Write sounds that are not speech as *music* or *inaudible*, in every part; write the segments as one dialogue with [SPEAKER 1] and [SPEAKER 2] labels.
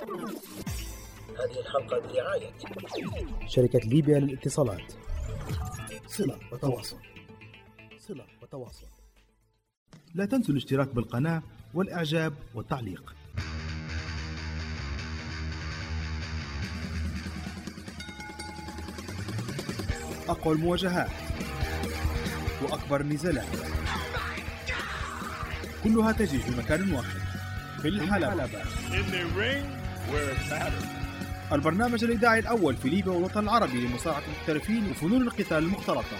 [SPEAKER 1] هذه الحلقة برعاية
[SPEAKER 2] شركة ليبيا للاتصالات. صلة وتواصل. صلة وتواصل. لا تنسوا الاشتراك بالقناة والإعجاب والتعليق. أقوى المواجهات وأكبر النزالات. كلها تجري في مكان واحد في الحلبة. البرنامج الإذاعي الأول في ليبيا والوطن العربي لمصارعة المحترفين وفنون القتال المختلطة.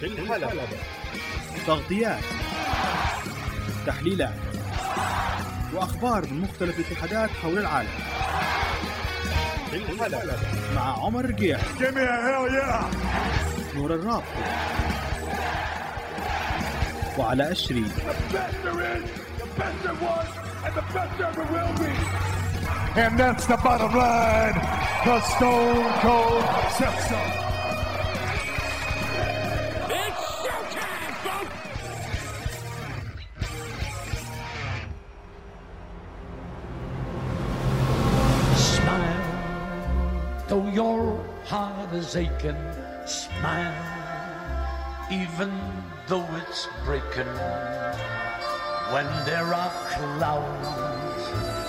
[SPEAKER 3] في الحلبة.
[SPEAKER 2] تغطيات تحليلات وأخبار من مختلف الاتحادات حول العالم.
[SPEAKER 3] في الحلبة.
[SPEAKER 2] مع عمر رقيع
[SPEAKER 3] yeah!
[SPEAKER 2] نور الرابط وعلى أشري
[SPEAKER 3] The best there is, the best there was, and the best there ever will be. And that's the bottom line. The Stone Cold says so.
[SPEAKER 4] It's showtime, folks!
[SPEAKER 5] Smile, though your heart is aching. Smile, even though it's breaking. When there are clouds in the sky.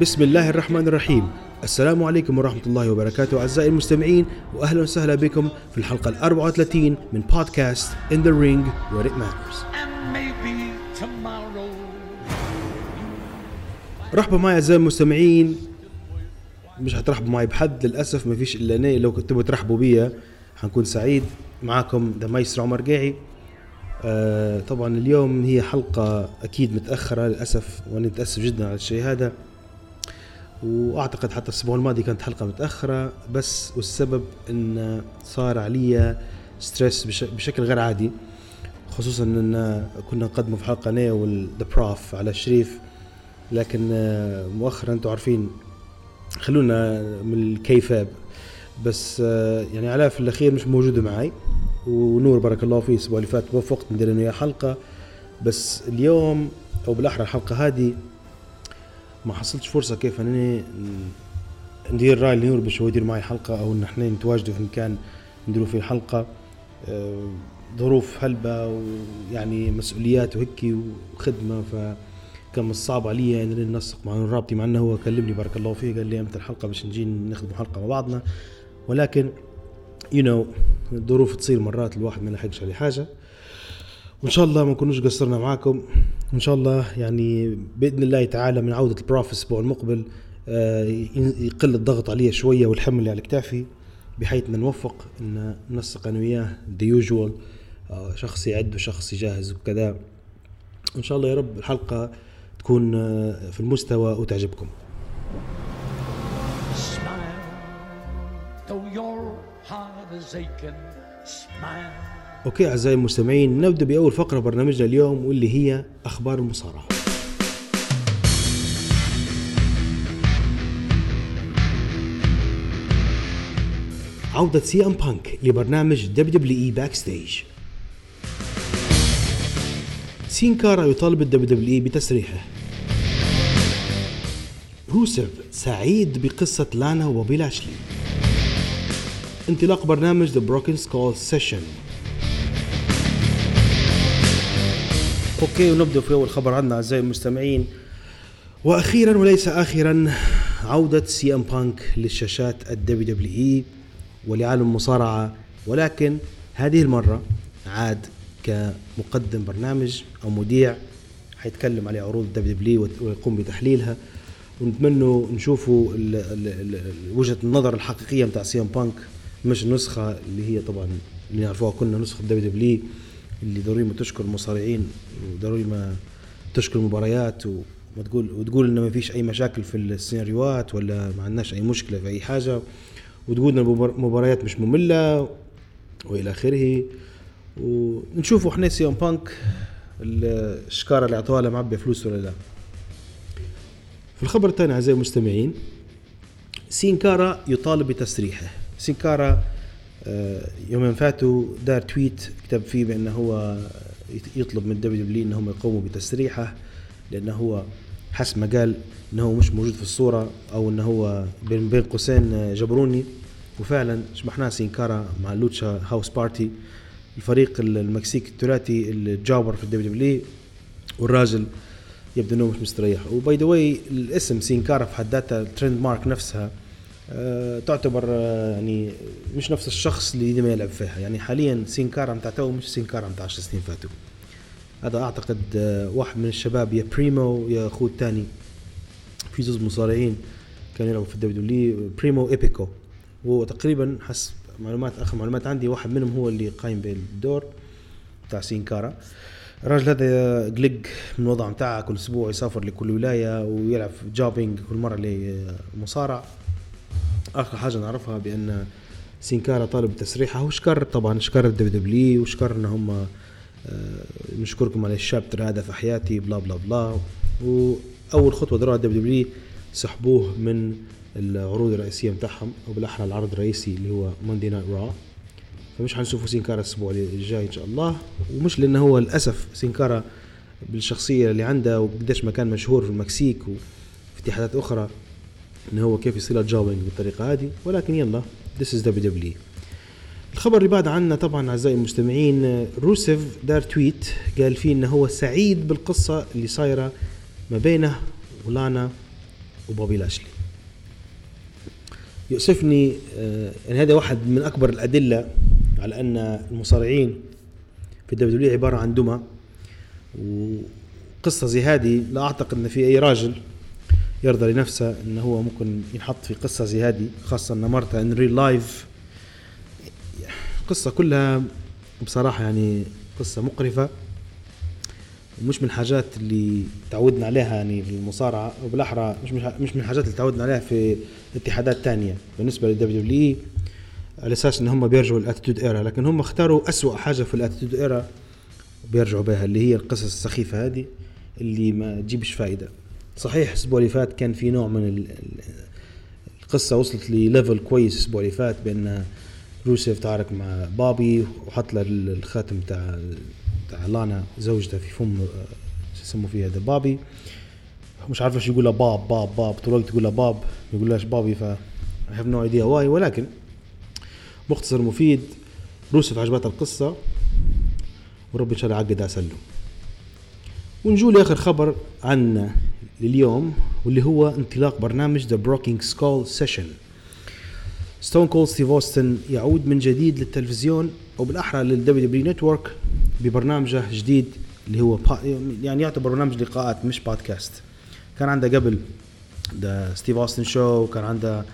[SPEAKER 2] بسم الله الرحمن الرحيم السلام عليكم ورحمة الله وبركاته أعزائي المستمعين وأهلا وسهلا بكم في الحلقة ال 34 من بودكاست In the Ring Where It Matters. رحبوا معي أعزائي المستمعين. مش هترحبوا معي بحد للأسف ما فيش إلا أنا. لو كنتوا ترحبوا بيا حنكون سعيد. معاكم the meister عمر قاعي آه طبعا اليوم هي حلقة أكيد متأخرة للأسف وأنا متأسف جدا على الشيء هذا. وأعتقد حتى الأسبوع الماضي كانت حلقة متأخرة بس والسبب إن صار علي stress بش بشكل غير عادي خصوصا إن كنا نقدمه في حلقة أنا وال the prof على الشريف. لكن آه، مؤخرا أنتم عارفين خلونا من الكيفاب. بس آه، يعني علاء في الأخير مش موجودة معي ونور بارك الله فيه الأسبوع اللي فات وفقت ندير أنا وياه حلقة. بس اليوم أو بالأحرى الحلقة هذه ما حصلتش فرصة كيف أنني ندير رأي لنور باش هو يدير معي حلقة أو إن إحنا نتواجدوا في مكان نديروا فيه حلقة. آه، ظروف هلبة ويعني مسؤوليات وهيك وخدمة فكان من الصعب علي اني ننسق مع رابطي مع إنه هو كلمني بارك الله فيه قال لي إمتى الحلقة باش نجي نخدم حلقة مع بعضنا. ولكن you know, الظروف تصير مرات الواحد ما يلحقش على حاجة. وإن شاء الله ما نكونوش قصرنا معاكم. وإن شاء الله يعني بإذن الله تعالى من عودة ال prof الأسبوع المقبل آه، يقل الضغط علي شوية والحمل اللي على كتافي بحيث ان نوفق إن ننسق أنا وياه the usual شخص يعد وشخص يجهز وكذا. ان شاء الله يا رب الحلقة تكون آه، في المستوى وتعجبكم.
[SPEAKER 5] Smile, though your
[SPEAKER 2] أوكي أعزائي المستمعين نبدأ بأول فقرة برنامجنا اليوم واللي هي أخبار المصارعة. عودة CM Punk لبرنامج WWE Backstage سين كارا يطالب ال WWE بتسريحه. روسف سعيد بقصة لانا وبوبي لاشلي. انطلاق برنامج The Broken Skull Session okay ونبدأ في أول خبر عندنا أعزائي المستمعين. وأخيرا وليس اخرا عودة CM Punk للشاشات ال WWE ولعالم المصارعه ولكن هذه المرة عاد كمقدم برنامج أو مذيع حيتكلم على عروض ال WWE ويقوم بتحليلها. ونتمنوا نشوفوا وجهة النظر الحقيقية بتاع CM Punk. مش النسخه اللي هي طبعا اللي نعرفوها كلنا نسخة WWE اللي ضروري ما تشكر المصارعين وضروري ما تشكر المباريات وما تقول وتقول انه ما فيش أي مشاكل في السيناريوهات ولا ما عندناش أي مشكلة في أي حاجة. وتقول إن المبار- المباريات مش مملة وإلى آخره. ونشوفوا إحنا CM Punk الشكارة اللي أعطوها له معبية فلوس ولا لا. في الخبر الثاني أعزائي المستمعين سينكارا يطالب بتسريحه. سينكارا آه، يومين فاتوا دار tweet كتب فيه بانه هو يط- يطلب من WWE انهم يقوموا بتسريحه لأنه هو حسب ما قال هو مش موجود في الصورة أو انه هو بين بين قوسين آه، jabroni. وفعلا شبحناه سينكارا مع Lucha House Party الفريق المكسيكي الثلاثي ال jobber في ال WWE والراجل يبدو إنه مش مستريح. و by the way الاسم سينكارا في حد ذاتها ال trademark نفسها. تعتبر آه، يعني مش نفس الشخص اللي ديما يلعب فيها. يعني حاليا سينكارا متاع تو مش سينكارا متاع 10 سنين فاتوا. هذا أعتقد آه، واحد من الشباب يا بريمو يا أخوه الثاني. في زوز مصارعين كانوا يلعبوا في ال WWE بريمو إيبيكو. وتقريبا حسب معلومات آخر معلومات عندي واحد منهم هو اللي قايم بالدور بتاع سينكارا. الراجل هذا قلق من الوضع متاعه كل أسبوع يسافر لكل ولاية ويلعب jobbing كل مرة لمصارع آخر حاجة نعرفها بأن سينكارا طالب تسريحة. هو شكر طبعا شكر ال WWE وشكر إن هم آه، نشكركم على ال chapter هذا في حياتي blah blah blah. وأول خطوة دروها ال WWE سحبوه من العروض الرئيسية بتاعهم أو بالأحرى العرض الرئيسي اللي هو Monday Night Raw فمش حنشوفوا سينكارا الأسبوع الجاي إن شاء الله. ومش لأنه هو للأسف سينكارا بالشخصية اللي عنده وقديش ما كان مشهور في المكسيك وفي اتحادات أخرى. انه هو كيف يصير جوبينج بالطريقة هذه. ولكن يلا this is دبليو دبليو الخبر اللي بعد عنا طبعا أعزائي المستمعين روسيف دار tweet قال فيه إنه هو سعيد بالقصة اللي صايرة ما بينه ولانا وبوبي لاشلي. يؤسفني آه، يعني هذا واحد من أكبر الأدلة على أن المصارعين في الدبليو عبارة عن دمى وقصة زي هذه لا أعتقد إن في أي راجل يرضى لنفسه إن هو ممكن ينحط في قصة زي هذه خاصة ان مرته in real life قصة كلها بصراحة يعني قصة مقرفة. ومش من الحاجات اللي تعودنا عليها يعني في المصارعة وبالأحرى مش مش من الحاجات اللي تعودنا عليها في اتحادات تانية. بالنسبة للدبليو دبليو على أساس إن هم بيرجعوا ال attitude era لكن هم اختاروا أسوأ حاجة في ال attitude era بيرجعوا بها اللي هي القصص السخيفة هذه اللي ما تجيبش فائده صحيح الأسبوع اللي فات كان في نوع من ال- ال- القصة وصلت لل level كويس الأسبوع اللي فات بان روسيف تعارك مع بوبي وحط له ال- الخاتم تاع تاع لانا زوجته في فم آه، شو يسموا فيها هذا بابي. مش عارف إيش يقول له باب باب باب. طول الوقت يقول له باب ما يقولهاش بابي ف I have no idea why. ولكن مختصر مفيد روسف عجبتها القصة ورب إن شاء الله عقد أسلم ونجول لآخر خبر عنا لليوم واللي هو انطلاق برنامج The Broking Skull Session. ستون كولد ستيف اوستن يعود من جديد للتلفزيون أو بالاحرى للدبليو دبليو نتورك ببرنامجه جديد اللي هو يعني يعتبر برنامج لقاءات مش بودكاست كان عنده قبل The ستيف اوستن show كان عنده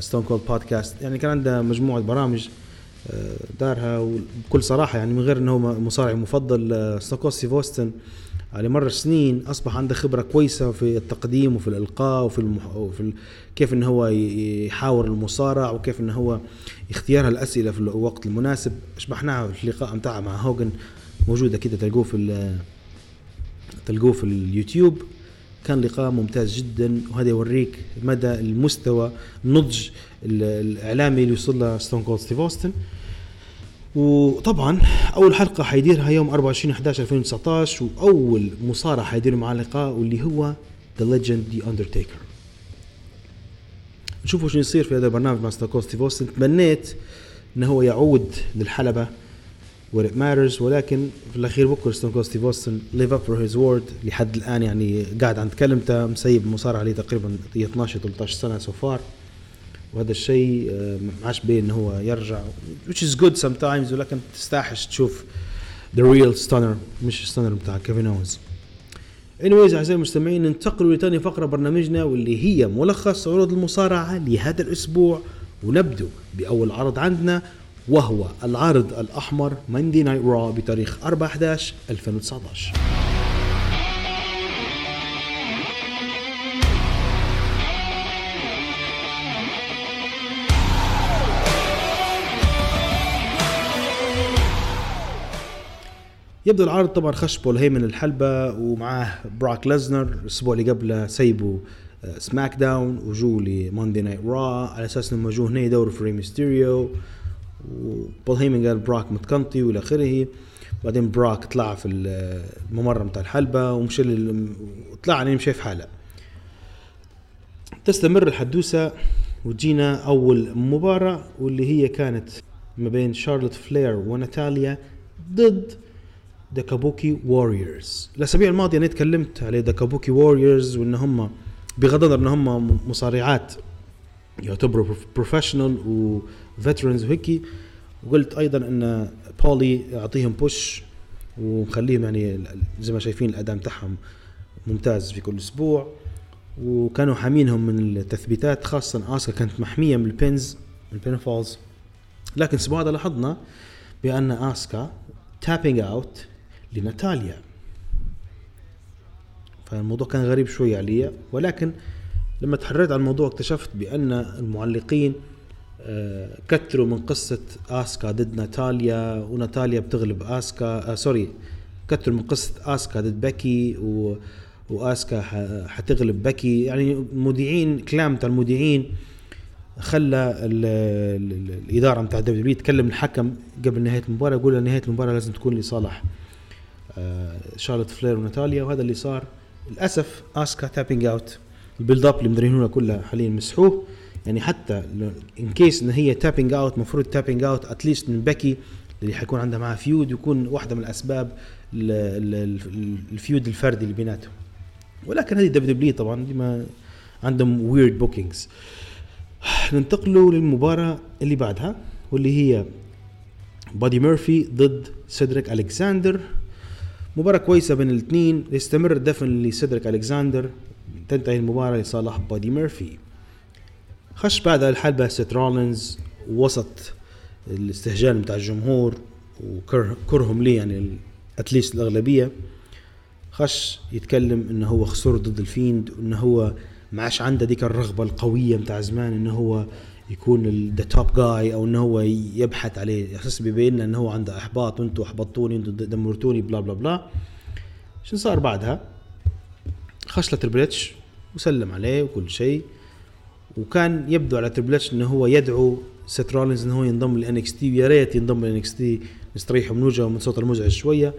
[SPEAKER 2] ستون كولد بودكاست يعني كان عنده مجموعة برامج آه، دارها وبكل صراحة يعني من غير إنه مصارعي مفضل ستون كولد ستيف اوستن على مر السنين أصبح عنده خبرة كويسة في التقديم وفي الإلقاء وفي المح... وفي ال... كيف انه هو يحاور المصارع وكيف انه هو اختيار الاسئله في الوقت المناسب. شبحناها في اللقاء متاعه مع هوجن موجودة كده تلقوه في تلقوه في اليوتيوب. كان لقاء ممتاز جدا وهذا يوريك مدى المستوى النضج ال- الإعلامي اللي وصل له ستون كولد ستيف اوستن وطبعا أول حلقة حيديرها يوم 24 11 2019 وأول مصارع حيدير معاه لقاء واللي هو the legend ذا اندرتيكر نشوفوا شو يصير في هذا البرنامج مع ستون كولد ستيف اوستن تمنيت إنه هو يعود للحلبة it matters ولكن في الأخير بكرة ستون كولد ستيف اوستن live up for his word لحد الآن يعني قاعد عند كلمته مسيب المصارعه عليه تقريبا 12 13 سنة so far وهذا الشيء آه، ما عادش باين انه هو يرجع which is good sometimes ولكن تستاحش تشوف the real stunner مش ال stunner بتاع كيفن اونز anyways أعزائي المستمعين ننتقل لثاني فقرة برنامجنا واللي هي ملخص عروض المصارعة لهذا الأسبوع ونبدو بأول عرض عندنا وهو العرض الأحمر ماندي نايت را بتاريخ 4 11 2019 يبدو العرض طبعا خش بول هيمن الحلبة ومعاه براك ليزنر الأسبوع اللي قبله سيبوا آه، سماك داون وجو لماندي نايت را. على أساس انهم جو هنا يدوروا في ري ميستيريو. وبول هيمن قال براك متكنطي والى آخره. بعدين براك طلع في الممر بتاع الحلبة ومشى وطلع يعني مشى في حاله. تستمر الحدوثة وتجينا أول مباراة واللي هي كانت ما بين شارلوت فلير وناتاليا ضد ذا ووريرز الأسابيع الماضية أنا تكلمت على ذا ووريرز وإن هم بغض النظر إن هم مصارعات يعتبروا professional و veterans وهيك وقلت أيضا إن بولي يعطيهم push ومخليهم يعني زي ما شايفين الأداء بتاعهم ممتاز في كل أسبوع. وكانوا حامينهم من التثبيتات خاصه اسكا كانت محمية من ال pins من ال pinfalls لكن الأسبوع هذا لاحظنا بأن اسكا tapping out لناتاليا. فالموضوع كان غريب شوي علي ولكن لما تحريت عن الموضوع اكتشفت بأن المعلقين آه، كتروا من قصة آسكا ضد ناتاليا وناتاليا بتغلب آسكا آه sorry كتروا من قصة آسكا ضد بكي و وآسكا حتغلب بكي. يعني المذيعين كلام تاع المذيعين خلى ال- ال- ال- الإدارة بتاع الدبليو تكلم الحكم قبل نهاية المباراة يقول نهاية المباراة لازم تكون لصالح. شارلوت فلير وناتاليا وهذا اللي صار للأسف آسكا tapping out ال build up اللي مدرينونا كلها حاليا مسحوه. يعني حتى in case إن هي tapping out المفروض tapping out at least من بكي اللي حيكون عندها معها feud يكون واحدة من الأسباب ال feud الفردي اللي بيناتهم. ولكن هذه دبليو دبليو طبعا ديما عندهم weird bookings ننتقلوا للمباراة اللي بعدها واللي هي بادي ميرفي ضد سيدريك الكساندر مباراة كويسة بين الاثنين يستمر الدفن لسيدريك الكساندر تنتهي المباراة لصالح بادي ميرفي. خش بعدها الحلبة سيت رولينز وسط الاستهجان بتاع الجمهور وكرهم ليه يعني at least الأغلبية. خش يتكلم إنه هو خسر ضد ال Fiend وانه هو ما عادش عنده ديك الرغبة القوية متاع زمان إنه هو يكون the top guy أو إنه هو يبحث عليه أساس بيبين لنا إنه هو عنده إحباط وأنتم أحبطتوني أنتم دمرتوني بلا بلا بلا شو صار بعدها؟ خش ل Triple H وسلم عليه وكل شيء. وكان يبدو على Triple H إنه هو يدعو سيت رولينز إنه هو ينضم ل NXT ويا ريت ينضم ل NXT نستريح من وجهه ومن صوت المزعج شوية.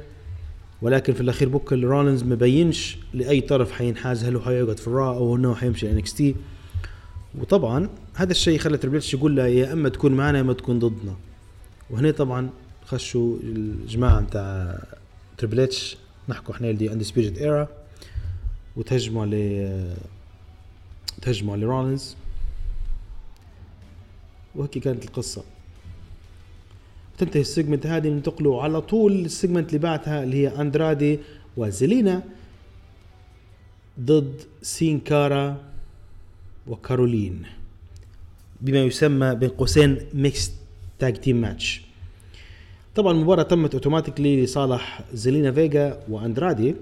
[SPEAKER 2] ولكن في الأخير بوك رولينز ما بينش لأي طرف حينحاز هل هو حيقعد في ال Raw أو إنه حيمشي NXT وطبعا هذا الشيء خلى Triple H يقول له يا أما تكون معنا يا أما تكون ضدنا. وهنا طبعا خشوا الجماعة بتاع Triple H نحكوا إحنا the Undisputed Era وتهجموا على تهجموا على رولينز وهيك كانت القصة. تنتهي ال segment هذه ننتقلوا على طول ال segment اللي بعدها اللي هي اندرادي وزيلينا ضد سينكارا. وكارولين. بما يسمى بين قوسين mix tag team match طبعا المباراة تمت automatically لصالح زيلينا فيجا وأندرادي.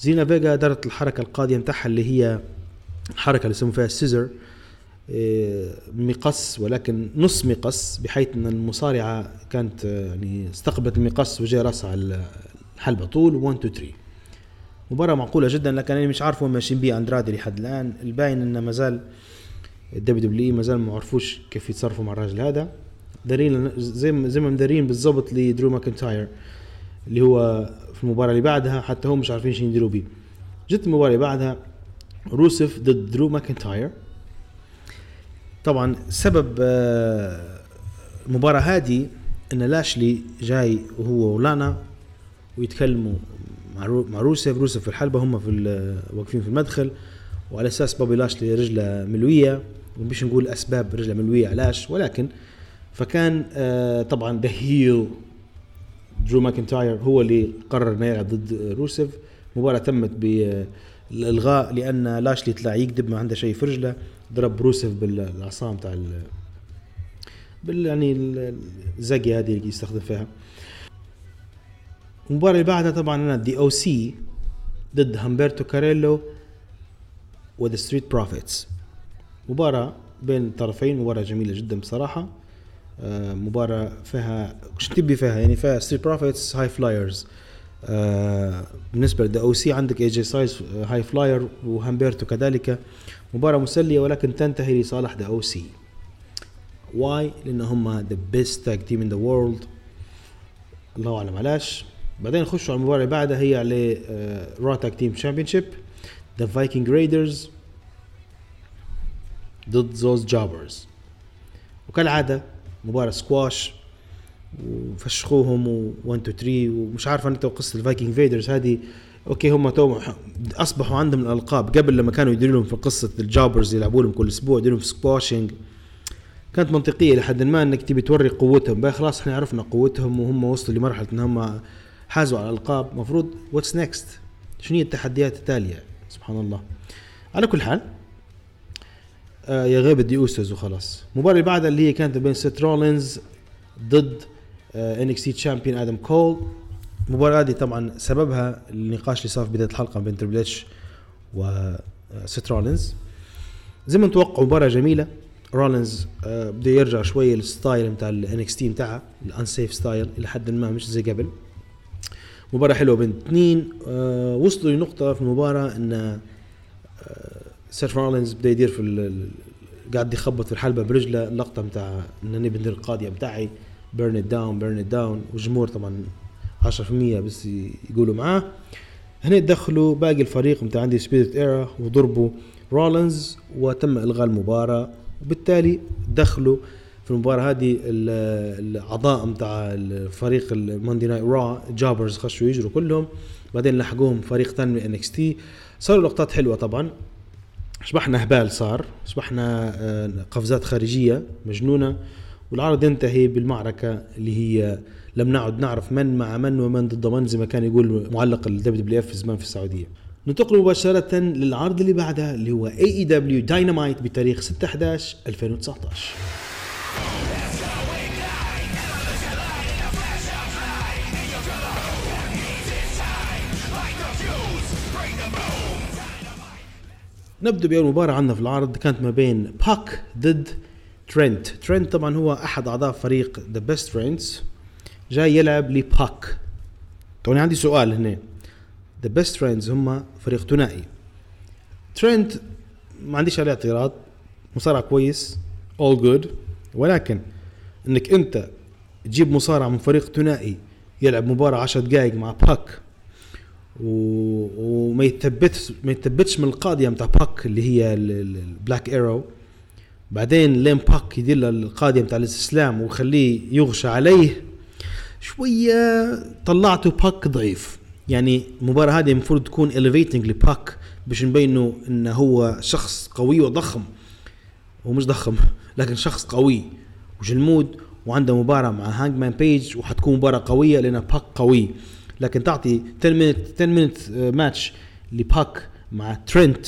[SPEAKER 2] زيلينا فيجا دارت الحركة القاضية متاعها اللي هي الحركة اللي يسموا فيها ال scissor إيه، مقص ولكن نص مقص بحيث إن المصارعة كانت آه، يعني استقبلت المقص وجاء راسها على الحلبة. طول 1 2 3 مباراة معقولة جدا لكن أنا مش عارف وين ماشيين بيه أندرادي لحد الآن الباين إنه ما زال ال WW ما زال ما عرفوش كيف يتصرفوا مع الراجل هذا. دارين زي ما زي ما مدارين بالضبط لدرو ماكنتاير اللي هو في المباراة اللي بعدها حتى هم مش عارفين شو يديروا بيه. جت المباراة اللي بعدها روسف ضد درو ماكنتاير. طبعا سبب آه، المباراة هذه إن لاشلي جاي وهو ولانا ويتكلموا مع رو- مع روسف روسف في الحلبة هم في واقفين في المدخل وعلى أساس بابي لاشلي رجلة ملوية ومش نقول أسباب رجلة ملوية علاش ولكن فكان آه، طبعا the heel درو ماكنتاير هو اللي قرر إنه يلعب ضد روسف المباراة تمت بالالغاء لأن لاشلي طلع يكذب ما عنده شيء في رجله ضرب روسف بالعصا بتاع ال بال يعني ال- الزقية هذه اللي يستخدم فيها. المباراة اللي بعدها طبعا أنا دي أو سي ضد همبرتو كاريلو و the Street Profits مباراة بين الطرفين مباراة جميلة جدا بصراحة. آه، مباراة فيها وش تبي فيها؟ يعني فيها Street Profits high flyers بالنسبة للدي أو سي عندك AJ Styles high flyer وهامبرتو كذلك. مباراة مسلية ولكن تنتهي لصالح the OC why لأن هم the best tag team in the world الله أعلم علاش. بعدين نخشوا على المباراة اللي بعدها هي على Raw tag team championship the Viking Raiders ضد زوز jobbers وكالعادة مباراة سكواش وفشخوهم و1 2 3 ومش عارف أنت قصة ال Viking Raiders هذه. okay هم تو أصبحوا عندهم الألقاب قبل لما كانوا يديروا لهم في قصة ال jobbers يلعبوا لهم كل أسبوع يديروا في squashing كانت منطقية لحد ما إنك تبي توري قوتهم. بقى خلاص إحنا عرفنا قوتهم وهم وصلوا لمرحلة إن هم حازوا على الألقاب. المفروض what's next شنو هي التحديات التالية؟ سبحان الله. على كل حال آه يا غيب the Usos وخلاص. المباراه اللي بعدها اللي هي كانت بين سيت رولينز ضد NXT champion آدم كول. المباراة هذه طبعا سببها النقاش اللي صار في بداية الحلقة بين Triple H وسيت رولينز. زي ما نتوقع مباراة جميلة. رولينز آه بده يرجع شوية لل style بتاع ال NXT بتاعها ال offensive style إلى حد ما مش زي قبل. مباراة حلوة بين اثنين آه وصلوا لنقطة في المباراة إن آه سيت رولينز بدا يدير في قاعد يخبط في الحلبة برجله اللقطة بتاع انني بندير القاضية بتاعي burn down burn down والجمهور طبعا 10% بس يقولوا معاه. هنا دخلوا باقي الفريق بتاع Undisputed Era وضربوا رولينز وتم إلغاء المباراة وبالتالي دخلوا في المباراة هذه ال- الأعضاء بتاع الفريق ال Monday Night Raw jobbers خشوا يجروا كلهم بعدين لحقوهم فريق ثاني من NXT. صاروا لقطات حلوة طبعا. شبحنا هبال صار شبحنا آه، قفزات خارجية مجنونة والعرض ينتهي بالمعركة اللي هي لم نعد نعرف من مع من ومن ضد من زي ما كان يقول معلق ال WWF زمان في السعودية. ننتقل مباشرة للعرض اللي بعدها اللي هو AEW Dynamite بتاريخ 6 11 2019 نبدأ بأول مباراة عندنا في العرض كانت ما بين باك ضد ترنت ترنت طبعا هو أحد أعضاء فريق the Best Friends جاي يلعب لباك طبعا عندي سؤال هنا. the Best Friends هم فريق ثنائي. ترنت ما عنديش عليه اعتراض. مصارع كويس. all good ولكن إنك أنت تجيب مصارع من فريق ثنائي يلعب مباراة 10 دقائق مع باك و... وما يتثبتش ما يتثبتش من القاضية بتاع باك اللي هي ال Black Arrow بعدين لين باك يدير له القاضية بتاع الاستسلام ويخليه يغشى عليه شوية طلعته باك ضعيف. يعني المباراة هذه المفروض تكون elevating لباك باش نبينه إنه هو شخص قوي وضخم. هو مش ضخم لكن شخص قوي وجلمود وعنده مباراة مع Hangman Page وحتكون مباراة قوية لأن باك قوي. لكن تعطي 10 minute 10 minute match لباك مع ترنت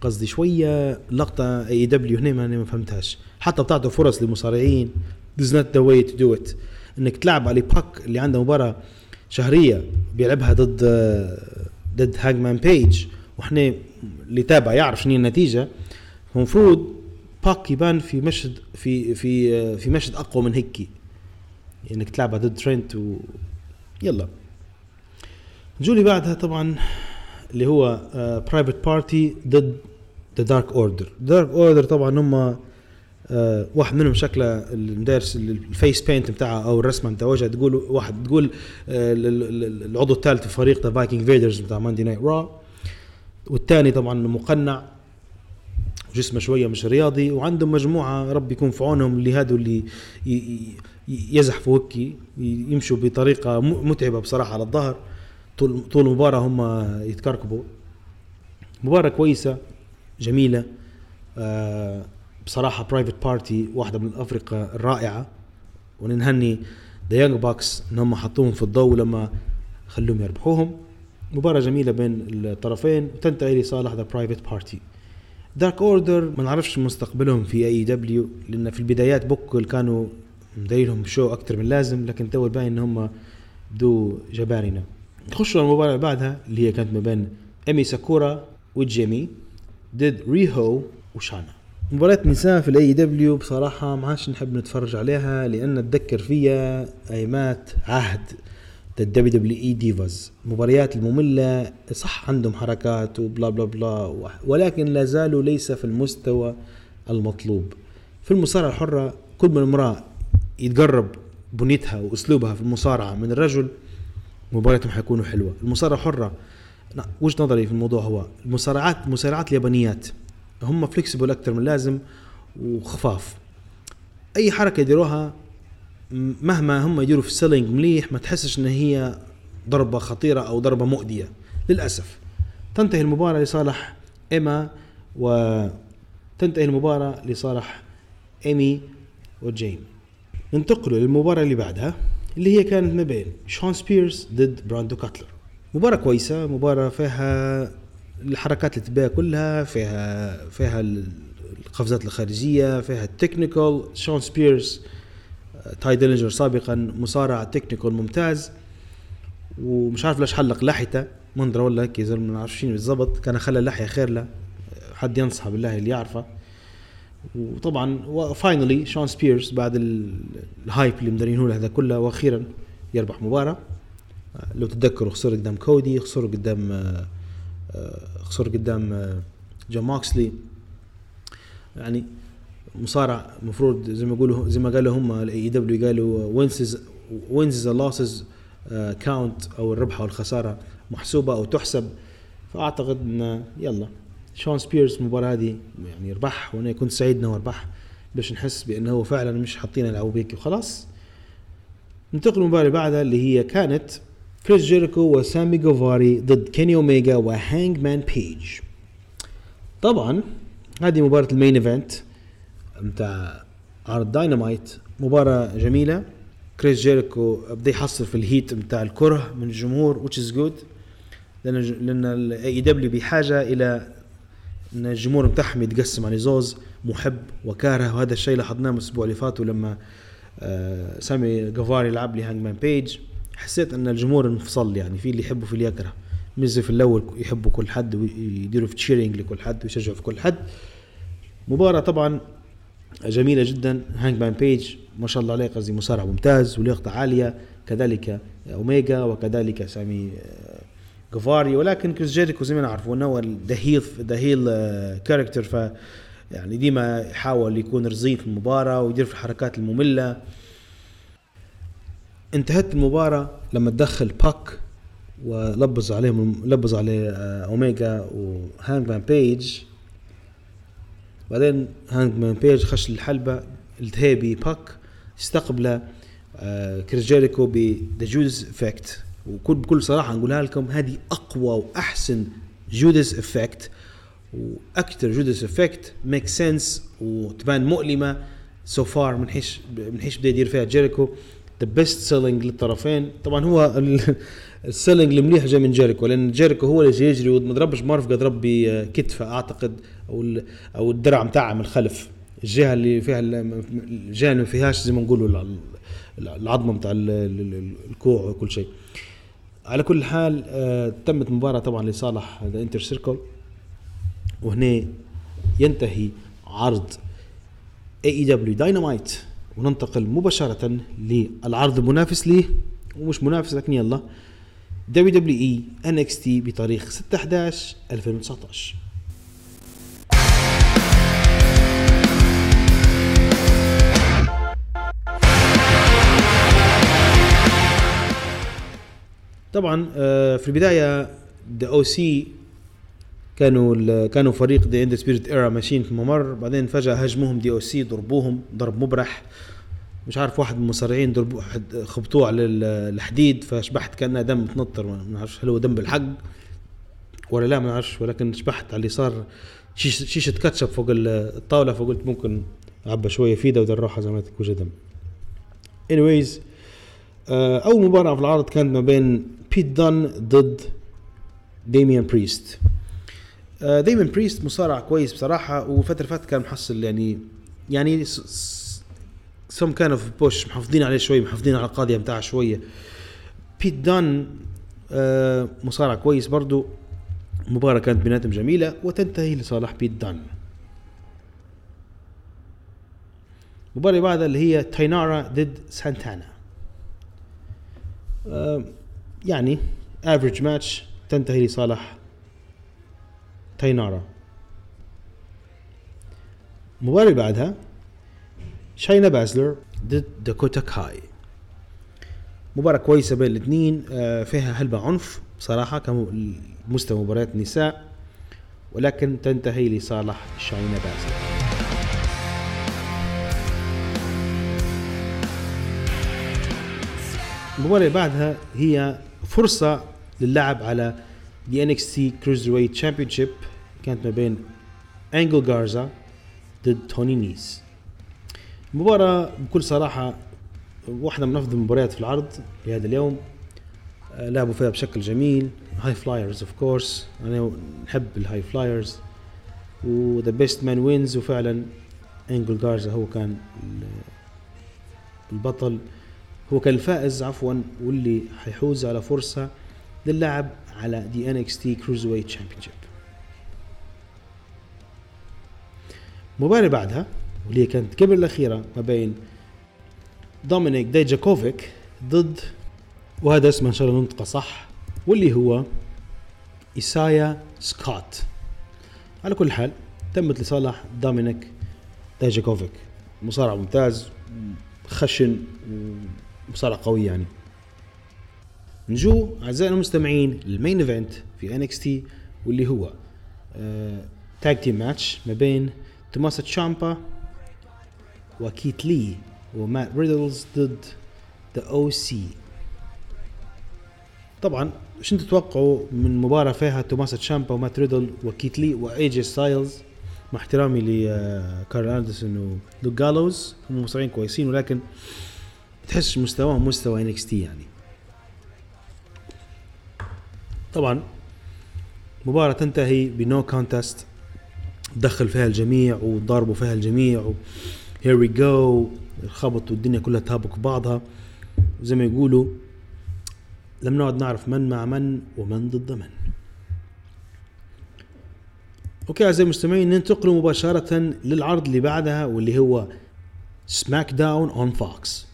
[SPEAKER 2] قصدي شوية لقطة AEW هنا ما ما فهمتهاش. حتى بتعطي فرص this is not the way to do it. إنك تلعب على باك اللي عنده مباراة شهرية بيلعبها ضد ضد Hangman Page وإحنا اللي تابع يعرف شنو هي النتيجة. المفروض باك يبان في مشهد في في في مشهد أقوى من هيك إنك تلعبها ضد ترنت و يلا. جولي بعدها طبعا اللي هو Private Party ضد The Dark Order Dark Order طبعا هم آه واحد منهم شكله المداير ال face paint بتاعه أو الرسمة بتاع وجهة تقول واحد تقول آه ال- ال- العضو الثالث في فريق The Viking Raiders بتاع Monday Night Raw والثاني طبعا مقنع. جسمه شوية مش رياضي وعندهم مجموعة رب يكون في عونهم اللي هادو اللي يزحفوا هكي يمشوا بطريقة متعبة بصراحة على الظهر. طول طول المباراة هم يتكركبوا. مباراة كويسة جميلة. آه بصراحة Private Party واحدة من الأفرقة الرائعة. ونهني The Young Bucks إن هم حطوهم في الضوء لما خلوهم يربحوهم. مباراة جميلة بين الطرفين وتنتهي لصالح The Private Party Dark Order ما نعرفش مستقبلهم في AEW لأن في البدايات بوكل كانوا مدايرهم شو أكثر من لازم لكن تو باين إن هم بدو جبارنه نخشوا على المباراة اللي بعدها اللي هي كانت ما بين ايمي ساكورا وجيمي ضد ريهو وشانا مباراة نساء في الاي دبليو بصراحة ما عادش نحب نتفرج عليها لأن أتذكر فيها أيمات عهد. الدبليو دبليو اي ديفاز مباريات المملة صح عندهم حركات وبلا بلا بلا ولكن لا زالوا ليس في المستوى المطلوب. في المصارعة الحرة كل ما المرأة يتقرب بنيتها وأسلوبها في المصارعة من الرجل مبارياتهم حيكونوا حلوة. المصارعة حره لا، وجهة نظري في الموضوع هو المصارعات المصارعات اليابانيات هم flexible أكثر من اللازم وخفاف. أي حركة يديروها مهما هم يديروا في ال selling مليح ما تحسش إن هي ضربة خطيرة أو ضربة مؤذية. للأسف. تنتهي المباراة لصالح إيما وتنتهي المباراة لصالح إيمي وجيم. ننتقل للمباراة اللي بعدها اللي هي كانت ما بين شون سبيرز ضد براندون كاتلر. مباراة كويسة مباراة فيها الحركات اللي تباها كلها فيها فيها القفزات الخارجية فيها ال technical شون سبيرز آه، تاي ديلينجر سابقا مصارع technical ممتاز ومش عارف ليش حلق لحيته. منظره ولا هيك زلمه ما نعرف شنو بالضبط. كان خلى اللحية خير له. حد ينصحه بالله اللي يعرفه. وطبعا finally شون سبيرز بعد ال- ال hype اللي مدارينه له هذا كله وأخيرا يربح مباراة. لو تتذكروا خسر قدام كودي خسر قدام آه، خسر قدام آه، جون موكسلي يعني مصارع المفروض زي ما يقولوا زي ما قالوا هم ال AEW قالوا wins wins losses count أو الربح أو الخسارة محسوبة أو تحسب. فأعتقد إن يلا شون سبيرز المباراة هذه يعني ربح وأنا كنت سعيد إنه ربح. باش نحس بأنه هو فعلا مش حاطين يلعبوا بيك وخلاص. ننتقل للمباراة اللي بعدها اللي هي كانت كريس جيريكو وسامي جيفارا ضد كيني اوميجا و Hangman Page. طبعا هذه مباراة ال main event. متاع عرض داينامايت مباراة جميلة. كريس جيريكو بدا يحصل في ال heat متاع الكره من الجمهور which is good. لأن لأن ال AEW بحاجة إلى إن الجمهور بتاعهم يتقسم على زوز محب وكاره. وهذا الشيء لاحظناه من الأسبوع اللي فات لما آه، سامي جيفارا لعب لي Hangman Page. حسيت إن الجمهور انفصل يعني في اللي يحبه في اللي يكره مش زي في الأول يحبوا كل حد ويديروا في cheering لكل حد ويشجعوا في كل حد. مباراة طبعا جميلة جدا. Hangman Page ما شاء الله عليه قصدي مصارع ممتاز ولياقته عالية. كذلك اوميجا وكذلك سامي آه، جيفارا ولكن كريس جيريكو زي ما نعرفوا إنه هو the heel the heel character ف يعني ديما يحاول يكون رزين في المباراة ويدير في الحركات المملة. انتهت المباراة لما تدخل باك ولبز عليهم لبز عليه آه، اوميجا و Hangman Page بعدين Hangman Page خش الحلبة التهى بي باك استقبله آه، كريس جيريكو ب The Judas Effect وكل بكل صراحة نقولها لكم هذه أقوى وأحسن Judas Effect وأكثر Judas Effect make sense وتبان مؤلمة. so far من حيش من حيش بدأ يدير فيها جيريكو. the best selling للطرفين. طبعا هو ال selling المليح جاي من جيريكو لأن جيريكو هو اللي يجري وما ضربش مرفقه ضرب بكتفه أعتقد أو أو الدرع متاعه من الخلف. الجهة اللي فيها ال- الجهة اللي ما فيهاش زي ما نقولوا الع- العظمة ال- الكوع وكل شيء. على كل حال آه تمت مباراة طبعا لصالح Inner Circle وهنا ينتهي عرض AEW Dynamite وننتقل مباشرة للعرض المنافس ليه ومش منافس لكن يلا. WWE NXT بتاريخ 6 11 2019 طبعا آه، في البداية The OC كانوا كانوا فريق The Undisputed Era ماشيين في الممر بعدين فجأة هجموهم The OC ضربوهم ضرب مبرح. مش عارف واحد من المصارعين ضربوه خبطوه على ال- الحديد فشبحت كأنها دم تنطر ما نعرفش هل هو دم بالحق ولا لا ما نعرفش ولكن شبحت على اللي صار شيشة كاتشب فوق ال- الطاولة فقلت ممكن أعبى شوية فيدا ودروحها زي ما تكون دم. Anyways آه، أول مباراة في العرض كانت ما بين بيت دان ضد ديميان بريست. آه، ديميان بريست مصارع كويس بصراحة وفترة فاتت كان محصل يعني يعني some kind of push محافظين عليه شوي محافظين على القاضيه بتاعه شوية. بيت دان آه، مصارع كويس برضو. مباراة كانت بيناتهم جميلة وتنتهي لصالح بيت دان المباراة اللي بعدها اللي هي تاينارا ضد سانتانا آه، يعني average match تنتهي لصالح تاينارا المباراة اللي بعدها شاينا بازلر. ضد داكوتا كاي. مباراة كويسة بين الاثنين آه، فيها هلبة عنف بصراحة كمستوى مباريات النساء ولكن تنتهي لصالح شاينا بازل المباراة اللي بعدها هي فرصة للعب على the NXT cruiser كانت ما بين انجل جارزا ضد توني نيس المباراة بكل صراحة واحدة من أفضل المباريات في العرض لهذا اليوم. آه، لعبوا فيها بشكل جميل. high flyers of course أنا نحب ال high flyers و the best man wins وفعلا انجل جارزا هو كان البطل. هو كان الفائز عفوا واللي حيحوز على فرصة للعب على the NXT cruiserweight championship المباراة بعدها واللي كانت قبل الأخيرة ما بين دومينيك ديجاكوفيك ضد وهذا اسمه إن شاء الله ننطقه صح واللي هو إيسايا سكوت. على كل حال تمت لصالح دومينيك ديجاكوفيك مصارع ممتاز خشن مصارع قوي يعني. نجو أعزائنا المستمعين لل main event في NXT واللي هو tag team match ما بين توماس تشامبا وكيت لي ومات ريدل ضد The OC طبعا شو تتوقعوا من مباراة فيها توماس تشامبا ومات ريدل وكيت لي واي جي ستايلز مع احترامي لكارل أندرسون ولوك جالوز. هم مصارعين كويسين ولكن تحس مستواهم مستوى NXT يعني. طبعا مباراة تنتهي ب no contest. دخل فيها الجميع وضربوا فيها الجميع here we go خبطوا الدنيا كلها تهابك بعضها. وزي ما يقولوا لم نعد نعرف من مع من ومن ضد من. Okay أعزائي المستمعين ننتقل مباشرة للعرض اللي بعدها واللي هو SmackDown on Fox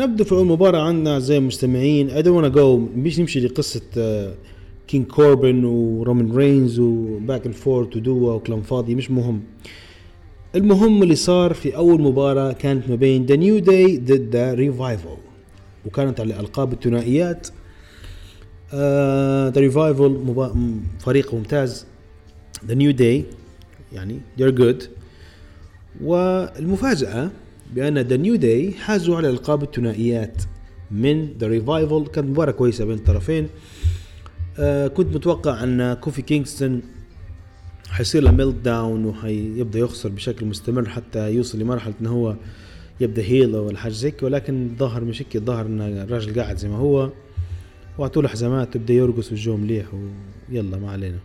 [SPEAKER 2] نبدأ في أول مباراة عندنا أعزائي المستمعين. I don't know مش نمشي لقصة كينج كوربن ورومان رينز و back and forth ودوا وكلام فاضي مش مهم. المهم اللي صار في أول مباراة كانت ما بين The New Day ضد The Revival وكانت على ألقاب الثنائيات. The Revival فريق ممتاز. The New Day يعني they're good. والمفاجأة بأن The New Day حازوا على ألقاب الثنائيات من The Revival كانت مباراة كويسة بين الطرفين. آه كنت متوقع أن كوفي كينغستون حيصير له meltdown وحيبدأ يخسر بشكل مستمر حتى يوصل لمرحلة إنه هو يبدأ heel ولا حاجة زي ولكن الظاهر مش هيك الظاهر إن الراجل قاعد زي ما هو. واعطوا له حزامات وبدا يرقص والجو مليح ويلا ما علينا.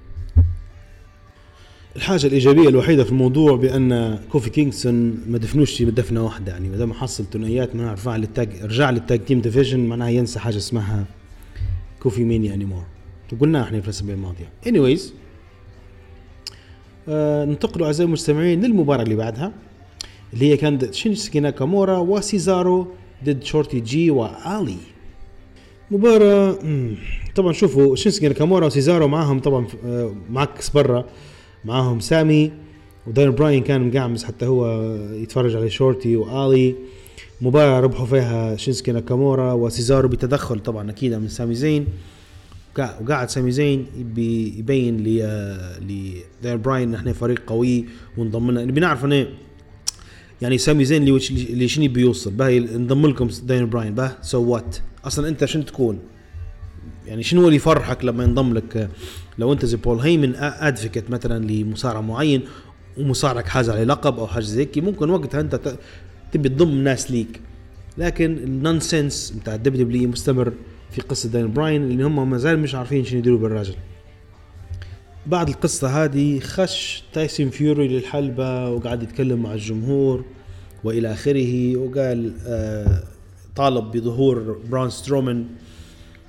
[SPEAKER 2] الحاجة الإيجابية الوحيدة في الموضوع بأن كوفي كينغستون ما دفنوش دفنة واحدة يعني ما دام حصل ثنائيات ما رفع لل tag رجع لل tag team division معناها ينسى حاجة اسمها كوفي مينيا anymore وقلناها إحنا في الأسابيع الماضية. Anyways آه ننتقلوا أعزائي المستمعين للمباراة اللي بعدها اللي هي كانت شينسكي ناكامورا وسيزارو ضد شورتي جي وآلي. مباراة طبعا شوفوا شينسكي ناكامورا وسيزارو معاهم طبعا آه معكس برا. معاهم سامي ودانيال براين كان مقعمس حتى هو يتفرج على شورتي وآلي. مباراة ربحوا فيها شينسكي ناكامورا وسيزارو بتدخل طبعا أكيد من سامي زين. وقاعد سامي زين يبين ل ل براين إن إحنا فريق قوي وانضم لنا بنعرف إنه يعني سامي زين اللي اللي شنو بيوصل باهي انضم لكم داين براين. باه so what أصلا أنت شنو تكون؟ يعني شنو اللي يفرحك لما ينضم لك؟ لو أنت زي بول هيمن advocate مثلا لمصارع معين ومصارعك حاز عليه لقب أو حاجة زي ممكن وقتها أنت تبي تضم ناس ليك. لكن ال nonsense بتاع ال WWE مستمر في قصة داين براين اللي هم ما زالوا مش عارفين شنو يديروا بالراجل. بعد القصة هذه خش تايسون فيوري للحلبة وقعد يتكلم مع الجمهور وإلى آخره وقال آه طالب بظهور بران سترومان.